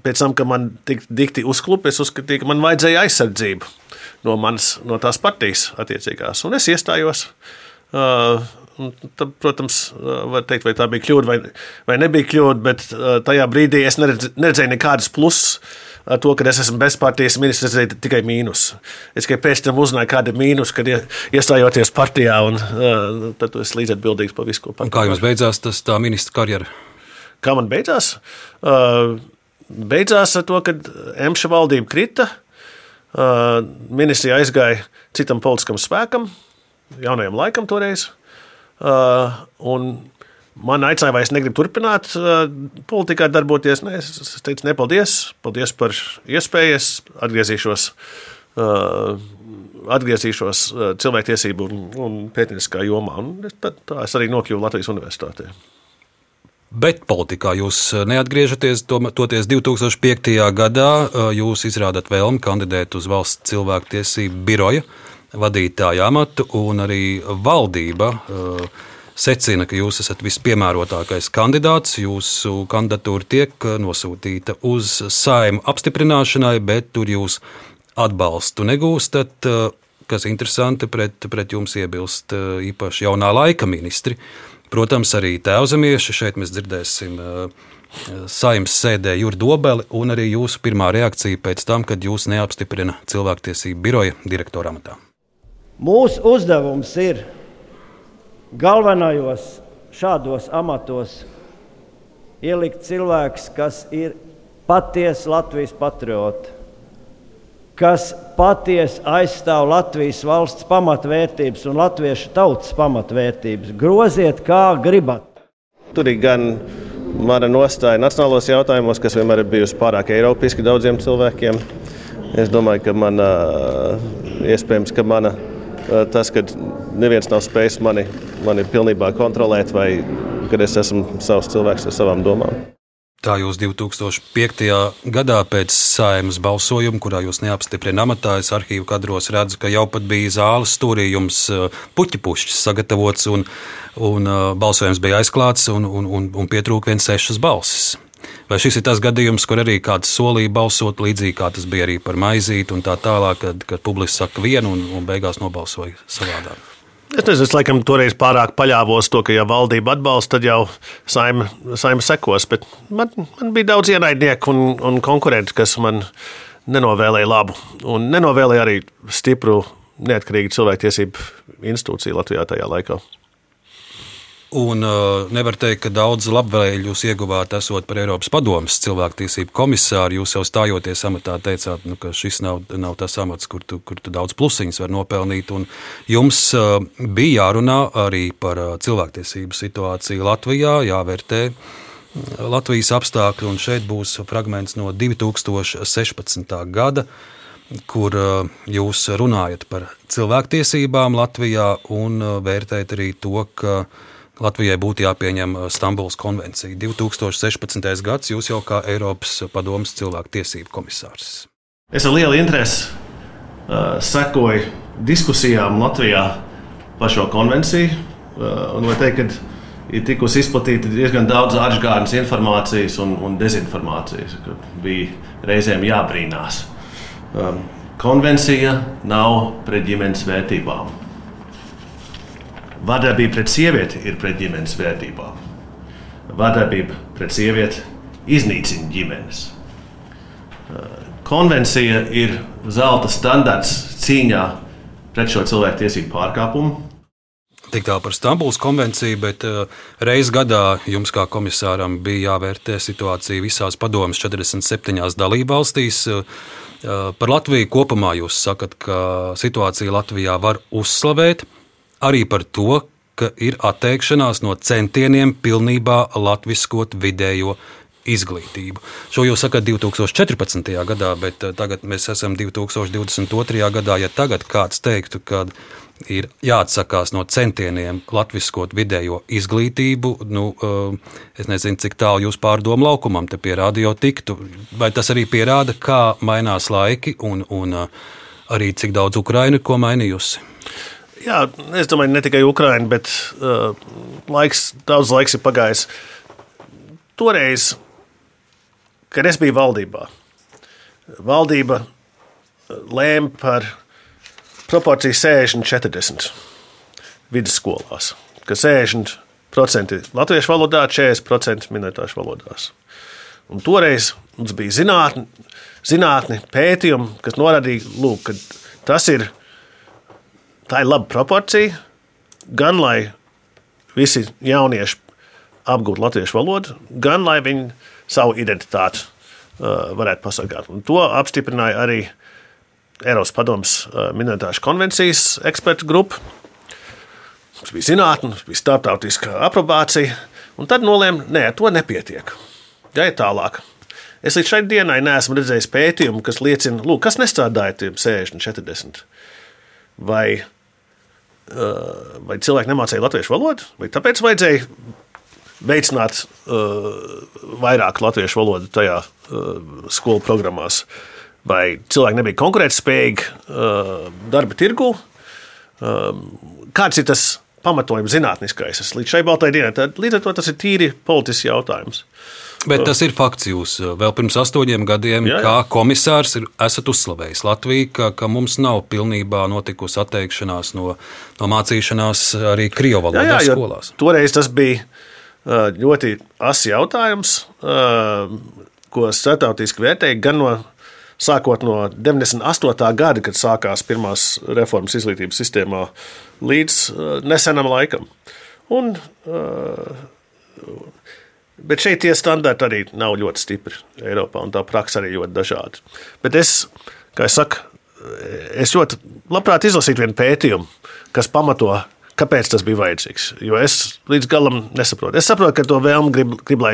pēc tam, kad man tika dikti uzklupi, es uzskatīju, ka man vajadzēja aizsardzību no, manas, no tās partijas attiecīgās. Un es iestājos. Uh, Tad, protams, var teikt, vai tā bija kļūda vai, vai nebija kļūda, bet tajā brīdī es neredz, neredzēju nekādus plusus ar to, ka es esmu bezpartijas ministrs, redzēju tikai mīnus. Es tikai pēc tam uzzināju, kāda ir mīnus, kad iestājoties partijā, un tad es līdz atbildīgs par visu, ko pateicu. Kā jums beidzās tas tā ministra karjera? Kā man beidzās? Beidzās ar to, ka Emša valdība krita, ministrija aizgāja citam politiskam spēkam, jaunajam laikam toreiz. Uh, un man aicināja, vai es negribu turpināt uh, politikā darboties. Ne, es teicu, nepaldies, paldies par iespēju. Es atgriezīšos, uh, atgriezīšos cilvēktiesību un, un pētnieciskā jomā. Un tad, tā es arī nokļuvu Latvijas Universitātē. Bet politikā jūs neatgriežaties. Toties 2005. gadā jūs izrādāt vēlmi kandidēt uz valsts cilvēktiesību biroja vadītāja amatu, un arī valdība uh, secina, ka jūs esat vispiemērotākais kandidāts. Jūsu kandidatūra tiek nosūtīta uz saimu apstiprināšanai, bet tur jūs atbalstu negūstat. Uh, kas interesanti, pret, pret jums iebilst uh, īpaši jaunā laika ministri. Protams, arī tēvzemieši šeit mēs dzirdēsim saimnes sēdē Jurdu Dobeli, un arī jūsu pirmā reakcija pēc tam, kad jūs neapstiprina cilvēktiesību biroja direktora amatā. Mūsu uzdevums ir galvenajos šādos amatos ielikt cilvēks, kas ir patiesi Latvijas patriots, kas patiesi aizstāv Latvijas valsts pamatvērtības un latviešu tautas pamatvērtības. Groziet, kā gribat. Tur ir gan mana nostāja nacionālos jautājumos, kas vienmēr ir bijusi pārāk eiropiski daudziem cilvēkiem. Es domāju, ka man iespējams, ka mana tas, ka neviens nav spējis mani, mani pilnībā kontrolēt, vai kad es esmu savs cilvēks ar savām domām. Tā jūs 2005. gadā pēc saimnes balsojuma, kurā jūs neapstiprināt amatā, es arhīvu kadros redzu, ka jau pat bija zāles stūrī jums eh, puķi pušķis sagatavots un, un eh, balsojums bija aizklāts un, un, un, un pietrūka viens sešas balsis. Vai šis ir tas gadījums, kur arī kāds solīja balsot līdzīgi, kā tas bija arī par maizīti un tā tālāk, kad, kad publiski saka vienu un, un beigās nobalsoja savādāk? Es nezinu, es laikam toreiz pārāk paļāvos to, ka, ja valdība atbalsta, tad jau saima, saima sekos. Bet man, man bija daudz ienaidnieku un, un konkurenti, kas man nenovēlēja labu. Un nenovēlēja arī stipru, neatkarīgu cilvēktiesību institūciju Latvijā tajā laikā. Un uh, nevar teikt, ka daudz labvēlēju jūs ieguvāt, esot par Eiropas padomus cilvēktiesību komisāru. Jūs jau stājoties amatā teicāt, nu, ka šis nav, nav tas amats, kur tu, kur tu daudz plusiņus var nopelnīt. Un jums uh, bija jārunā arī par uh, cilvēktiesību situāciju Latvijā, jāvērtē. Uh, Latvijas apstākļi, un šeit būs fragments no 2016. gada. kur jūs runājat par cilvēktiesībām Latvijā un vērtējat arī to, ka Latvijai būtu jāpieņem Stambulas konvencija. 2016. gads jūs jau kā Eiropas padomas cilvēktiesību komisārs. Es ar lielu interesi uh, sekoju diskusijām Latvijā par šo konvenciju. Uh, un var teikt, ka ir tikusi izplatīta diezgan daudz atgādnes informācijas un, un dezinformācijas, ka bija reizēm jābrīnās. Um, konvencija nav pret ģimenes vērtībām. Vardarbība pret sievieti ir pret ģimenes vērtībām. Vardarbība pret sievieti iznīcina ģimenes. Konvencija ir zelta standarts cīņā pret šo cilvēku tiesību pārkāpumu. Tik tālu par Stambulas konvenciju, bet uh, reizes gadā jums, kā komisāram, bija jāvērtē situācija visās padomjas 47 dalībvalstīs. Uh, par Latviju kopumā jūs sakat, ka situāciju Latvijā var uzslavēt arī par to, ka ir atteikšanās no centieniem pilnībā latviskot vidējo izglītību. Šo jūs sakat 2014. gadā, bet tagad mēs esam 2022. gadā. Ja tagad kāds teiktu, ka ir jāatsakās no centieniem latviskot vidējo izglītību. Nu, es nezinu, cik tālu jūs pārdomu laukumam te pie radio tiktu, vai tas arī pierāda, kā mainās laiki un, un arī cik daudz Ukraina ir ko mainījusi. Jā, es domāju, ne tikai Ukraiņa, bet uh, laiks, daudz laiks ir pagājis. Toreiz, kad es biju valdībā, valdība lēma par proporciju 60-40 vidusskolās, ka 60% latviešu valodā, 40% minoritāšu valodās. Un toreiz mums bija zinātni, zinātni pētījumi, kas norādīja, lūk, ka tas ir tā ir laba proporcija. Gan lai visi jaunieši apgūtu latviešu valodu, gan lai viņi savu identitāti uh, varētu pasargāt. Un to apstiprināja arī Eiropas Padomus uh, minētāšu konvencijas ekspertu grupa. Mums bija zinātnē, mums bija starptautiskā aprobācija, un tad nolēma, nē, to nepietiek. Jāiet tālāk. Es līdz šai dienai neesmu redzējis pētījumu, kas liecina, lūk, kas nestrādāja tiem 60, 40. Vai Eh, vai cilvēki nemācīja latviešu valodu, vai tāpēc vajadzēja veicināt uh, vairāk latviešu valodu tajā uh, skolu programmās, vai cilvēki nebija konkurētspējīgi darba tirgu. Kāds ir tas pamatojums zinātniskais? Es līdz šai baltai dienai, tad līdz ar to tas ir tīri politisks jautājums. Uh, Bet tas ir fakts. Jūs eh, vēl pirms astoņiem gadiem, jā, jā. kā komisārs, ir, esat uzslavējis Latviju, ka, ka mums nav pilnībā notikusi atteikšanās no, no mācīšanās arī Krievijas valodā skolās. Toreiz tas bija eh, ļoti asi jautājums, eh, ko starptautiski vērtēja gan no. Sākot no 98. gada, kad sākās pirmās reformas izglītības sistēmā, līdz nesenam laikam. Un, uh, Bet šeit tie standarti arī nav ļoti stipri Eiropā, un tā praksa arī ļoti dažāda. Bet es, kā es saku, es ļoti labprāt izlasītu vienu pētījumu, kas pamato Kāpēc tas bija vajadzīgs? Jo es līdz galam nesaprotu. Es saprotu, ka to vēlmu grib, grib lai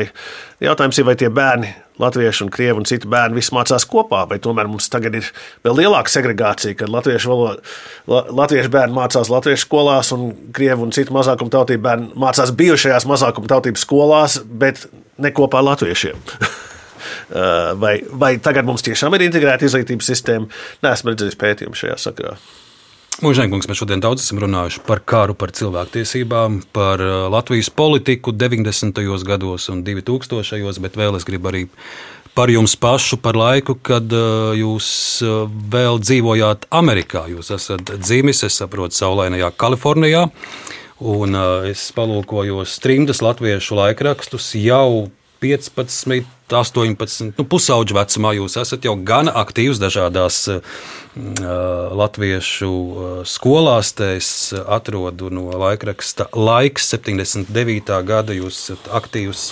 jautājums ir, vai tie bērni, latvieši un krievi un citi bērni, visi mācās kopā, vai tomēr mums tagad ir vēl lielāka segregācija, kad latviešu, valoda, latviešu bērni mācās latviešu skolās un krievi un citu mazākumu tautību bērni mācās bijušajās mazākumu tautības skolās, bet ne kopā ar latviešiem. [laughs] vai, vai tagad mums tiešām ir integrēta izglītības sistēma? Nē, esmu redzējis pētījumu šajā sakarā. Mūžēnkungs, mēs šodien daudz esam runājuši par karu, par cilvēktiesībām, par uh, Latvijas politiku 90. gados un 2000. bet vēl es gribu arī par jums pašu, par laiku, kad uh, jūs uh, vēl dzīvojāt Amerikā. Jūs esat dzimis, es saprotu, saulainajā Kalifornijā. Un es palūkojos trimdas latviešu laikrakstus jau 15, 18, nu, pusauģu vecumā jūs esat jau gan aktīvs dažādās uh, latviešu skolās. Te es atrodu no laikraksta Laiks 79. gada. Jūs esat aktīvs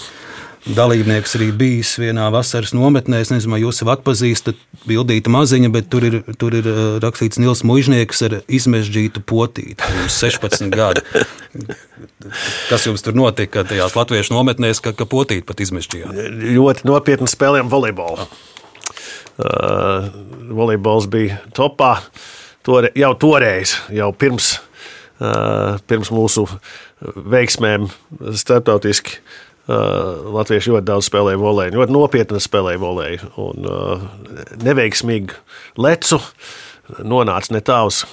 dalībnieks arī bijis vienā vasaras nometnē. Es nezinu, vai jūs jau atpazīstat bildīta maziņa, bet tur ir, tur ir rakstīts Nils Mužnieks ar izmežģītu potīti. Jums 16 gadi. Kas jums tur notika tajās latviešu nometnēs, ka, ka potīti pat izmežģījāt? Ļoti nopietni spēlējām volejbolu. uh, volejbols bija topā. Tore, jau toreiz, jau pirms, uh, pirms mūsu veiksmēm starptautiski. Uh, Latvieši ļoti daudz spēlēja volēju, ļoti nopietni spēlēja volēju. Un uh, neveiksmīgi lecu nonāca ne tā uz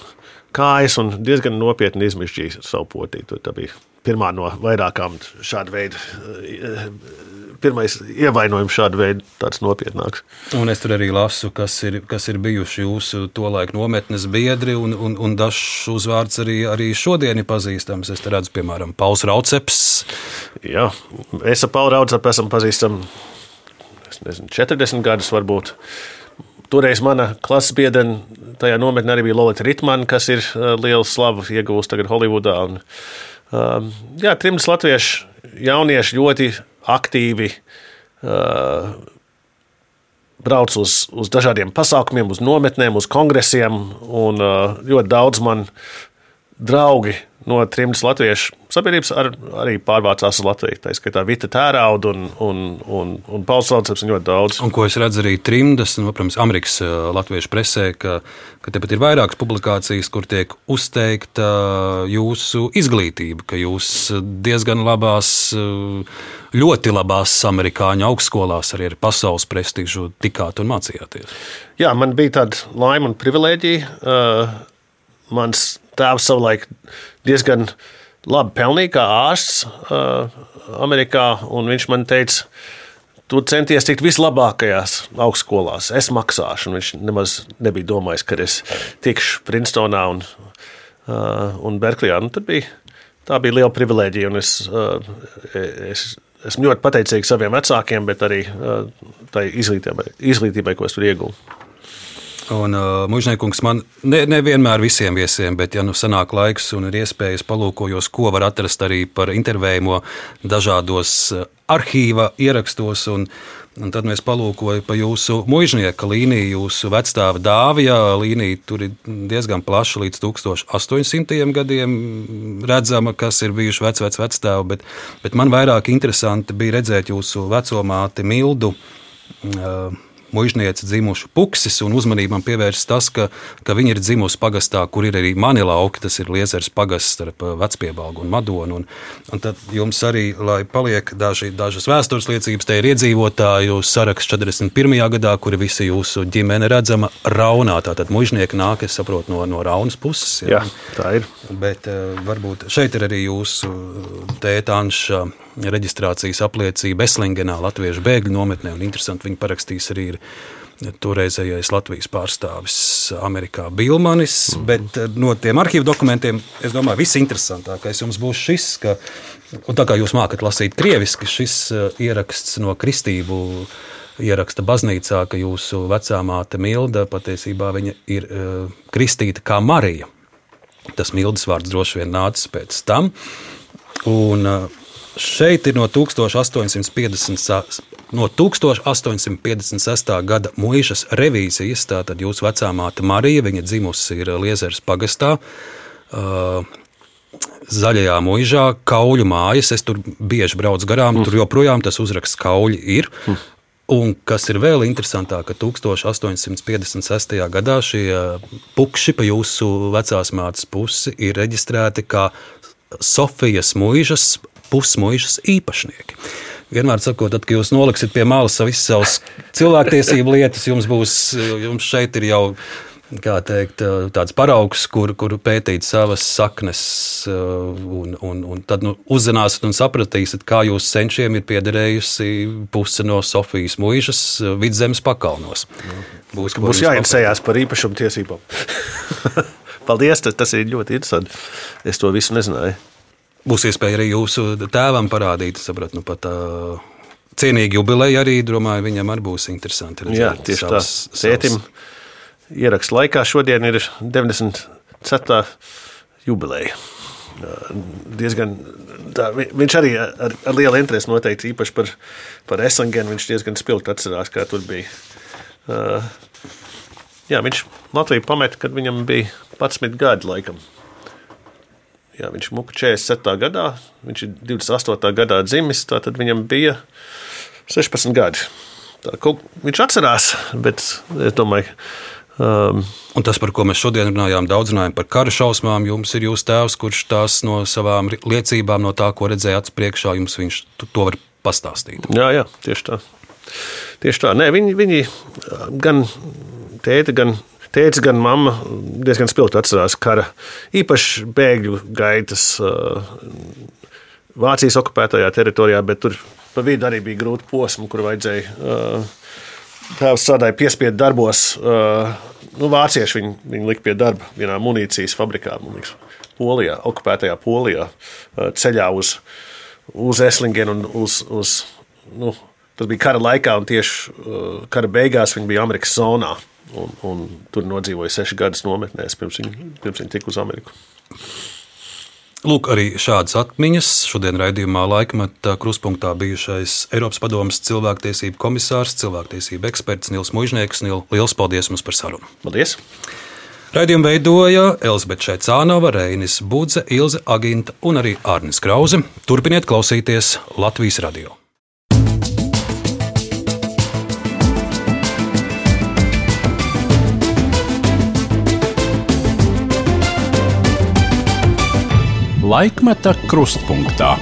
kājas un diezgan nopietni izmišķīja savu potīti. Tā bija pirmā no vairākām šāda veida. Pirmais ievainojums šāda veida tāds nopietnāks. Un es tur arī lasu, kas ir, kas ir bijuši jūsu tolaik nometnes biedri, un, un, un dažs uzvārds arī, arī šodien ir pazīstams. Es redzu, piemēram, Pauls Rauceps. Jā, es ar Paulu Raucepu esam pazīstami nezinu, 40 gadus varbūt. Toreiz mana klases biedrene tajā nometnē arī bija Lorita Ritmana, kas ir liela slava iegūst tagad Holivudā. Un, uh, jā, trimdas latviešu jaunieši ļoti aktīvi uh, brauc uz, uz dažādiem pasākumiem, uz nometnēm, uz kongresiem. Un uh, ļoti daudz man draugi no trimdas latviešu sabiedrības ar, arī pārvācās uz Latviju. Tā skaitā Vita Tērauda un, un, un, un Pauls Lauceps un ļoti daudz. Un ko es redzu arī trimdas, no, protams, Amerikas latviešu presē, ka, ka tepat ir vairākas publikācijas, kur tiek uzteikta jūsu izglītība, ka jūs diezgan labās, ļoti labās amerikāņu augstskolās arī ar pasaules prestižu tikāt un mācījāties. Jā, man bija tāda laima un privilēģija. Uh, mans tēvs savulaik diezgan labi pelnīja kā ārsts uh, Amerikā, un viņš man teica, tu centies tikt vislabākajās augstskolās, es maksāšu. Viņš nemaz nebija domājis, ka es tikšu Princetonā un, uh, un Berklijā. Nu, bija, tā bija liela privilēģija, es, uh, es esmu ļoti pateicīgs saviem vecākiem, bet arī uh, tai izglītībai, izglītībai ko es tur iegūstu. Un uh, mužniekungs man ne, nevienmēr visiem viesiem, bet, ja nu sanāk laiks un ir iespējas palūkojos, ko var atrast arī par intervējumu dažādos uh, arhīva ierakstos. Un, Un tad mēs palūkojam pa jūsu mūžnieka līniju, jūsu vecstāva dāvija līnija. Tur ir diezgan plaša līdz 1800 gadiem redzama, kas ir bijuši vec, vec, vecstāvi. Bet, bet man vairāk interesanti bija redzēt jūsu vecumāti Mildu. Uh, mužniece dzimuši puksis, un uzmanību man pievērst tas, ka, ka viņa ir dzimusi pagastā, kur ir arī mani lauki, tas ir Liezers pagasts starp uh, Vecpiebalgu un Madonu. Un, un tad jums arī, lai paliek daži, dažas vēstures liecības, te ir iedzīvotāju saraksts 41. gadā, kuri visi jūsu ģimene redzama Raunā. Tātad mužnieki nāk, es saprotu, no, no Raunas puses. Jā, jā tā ir. Bet uh, varbūt šeit ir arī jūsu tēta Anša reģistrācijas apliecība Eslingenā, Latviešu bēgļu nometnē. Interesanti, viņi parakstīs arī ir toreizējais Latvijas pārstāvis Amerikā Bilmanis. Mm. Bet eh, no tiem arhīvu dokumentiem, es domāju, viss interesantākais jums būs šis, ka, un tā kā jūs mākat lasīt krieviski, šis eh, ieraksts no kristību ieraksta baznīcā, ka jūsu vecā māte Milda patiesībā ir uh, kristīta kā Marija. Tas Mildas vārds droši vien nācis pēc tam. Un, uh, Šeit ir no 1850. No 1856. gada mūžas revīzijas, tātad jūsu vecā māte Marija, viņa dzimusi ir Liezeras pagastā. Uh, Zaļajā mūžā, kauļu mājas. Es tur bieži braucu garām, mm. tur joprojām tas uzraksts kauļi ir. Mm. Un kas ir vēl interesantāk, ka 1856. gadā šie pukši pa jūsu vecās mātes pusi ir reģistrēti kā Sofijas mūžas pusmuižas īpašnieki. Vienmēr sakot, tad, kad jūs noliksiet pie malas visas savas cilvēktiesību lietas, jums būs, jums šeit ir jau teikt, tāds paraugs, kur, kur pētīt savas saknes, un, un, un tad nu, uzzināsiet un sapratīsiet, kā jūsu senčiem ir piederējusi puse no Sofijas mūžas vidzemes pakalnos. Būs, būs jāinteresējas par īpašumu tiesībām. [laughs] Paldies, tas, tas ir ļoti interesanti. Es to visu nezināju. Būs iespēja arī jūsu tēvam parādīt, sapratu, nu pat uh, cienīgi jubileja arī, domāju, viņam arī būs interesanti redzēt. Jā, tieši savas, tā. Sētim ieraksts laikā šodien ir 94. jubileja. Diezgan, tā, viņš arī ar, ar lielu interesi noteikti īpaši par, par Essengenu. Viņš diezgan spilgti atcerās, kā tur bija. Uh, jā, viņš Latviju pameta, kad viņam bija 11 gadi laikam. Jā, viņš muka 47. gadā, viņš ir 28. gadā dzimis, tad viņam bija 16 gadi. tā, kaut, viņš atcerās, bet es domāju, um, Un tas, par ko mēs šodien runājām, daudz runājam par kara šausmām, jums ir jūsu tēvs, kurš tās no savām liecībām, no tā, ko redzēja acis priekšā, jums viņš to- to var pastāstīt. Jā, jā, tieši tā. Tieši tā. Nē, viņi, viņi gan tēta, gan, tēta, gan mamma diezgan spilgti atcerās kara, īpaši bēgļu gaitas Vācijas okupētajā teritorijā, bet tur pa vidu arī bija grūti posmi, kur vajadzēja. Tēvs strādāja piespiedu darbos. Nu, vācieši viņu, viņu lika pie darba vienā munīcijas fabrikā, liekas, Polijā, okupētajā Polijā, ceļā uz, uz Eslingenu un uz, uz nu, tas bija kara laikā, un tieši kara beigās viņi bija Amerikas zonā. Un, un tur nodzīvoja seši gadus nometnēs, pirms viņi, pirms viņi tika uz Ameriku. Lūk, arī šādas atmiņas. Šodien raidījumā laikmatā kruspunktā bijušais Eiropas Padomas cilvēktiesību komisārs, cilvēktiesību eksperts Nils Mužnieks. Nils, liels paldies jums par sarunu! Paldies! Raidījumu veidoja Elzbieta Šaicānova, Reinis Budze, Ilze Aginta un arī Arnis Krause. Turpiniet klausīties Latvijas radio! Laikmeta krustpunktā.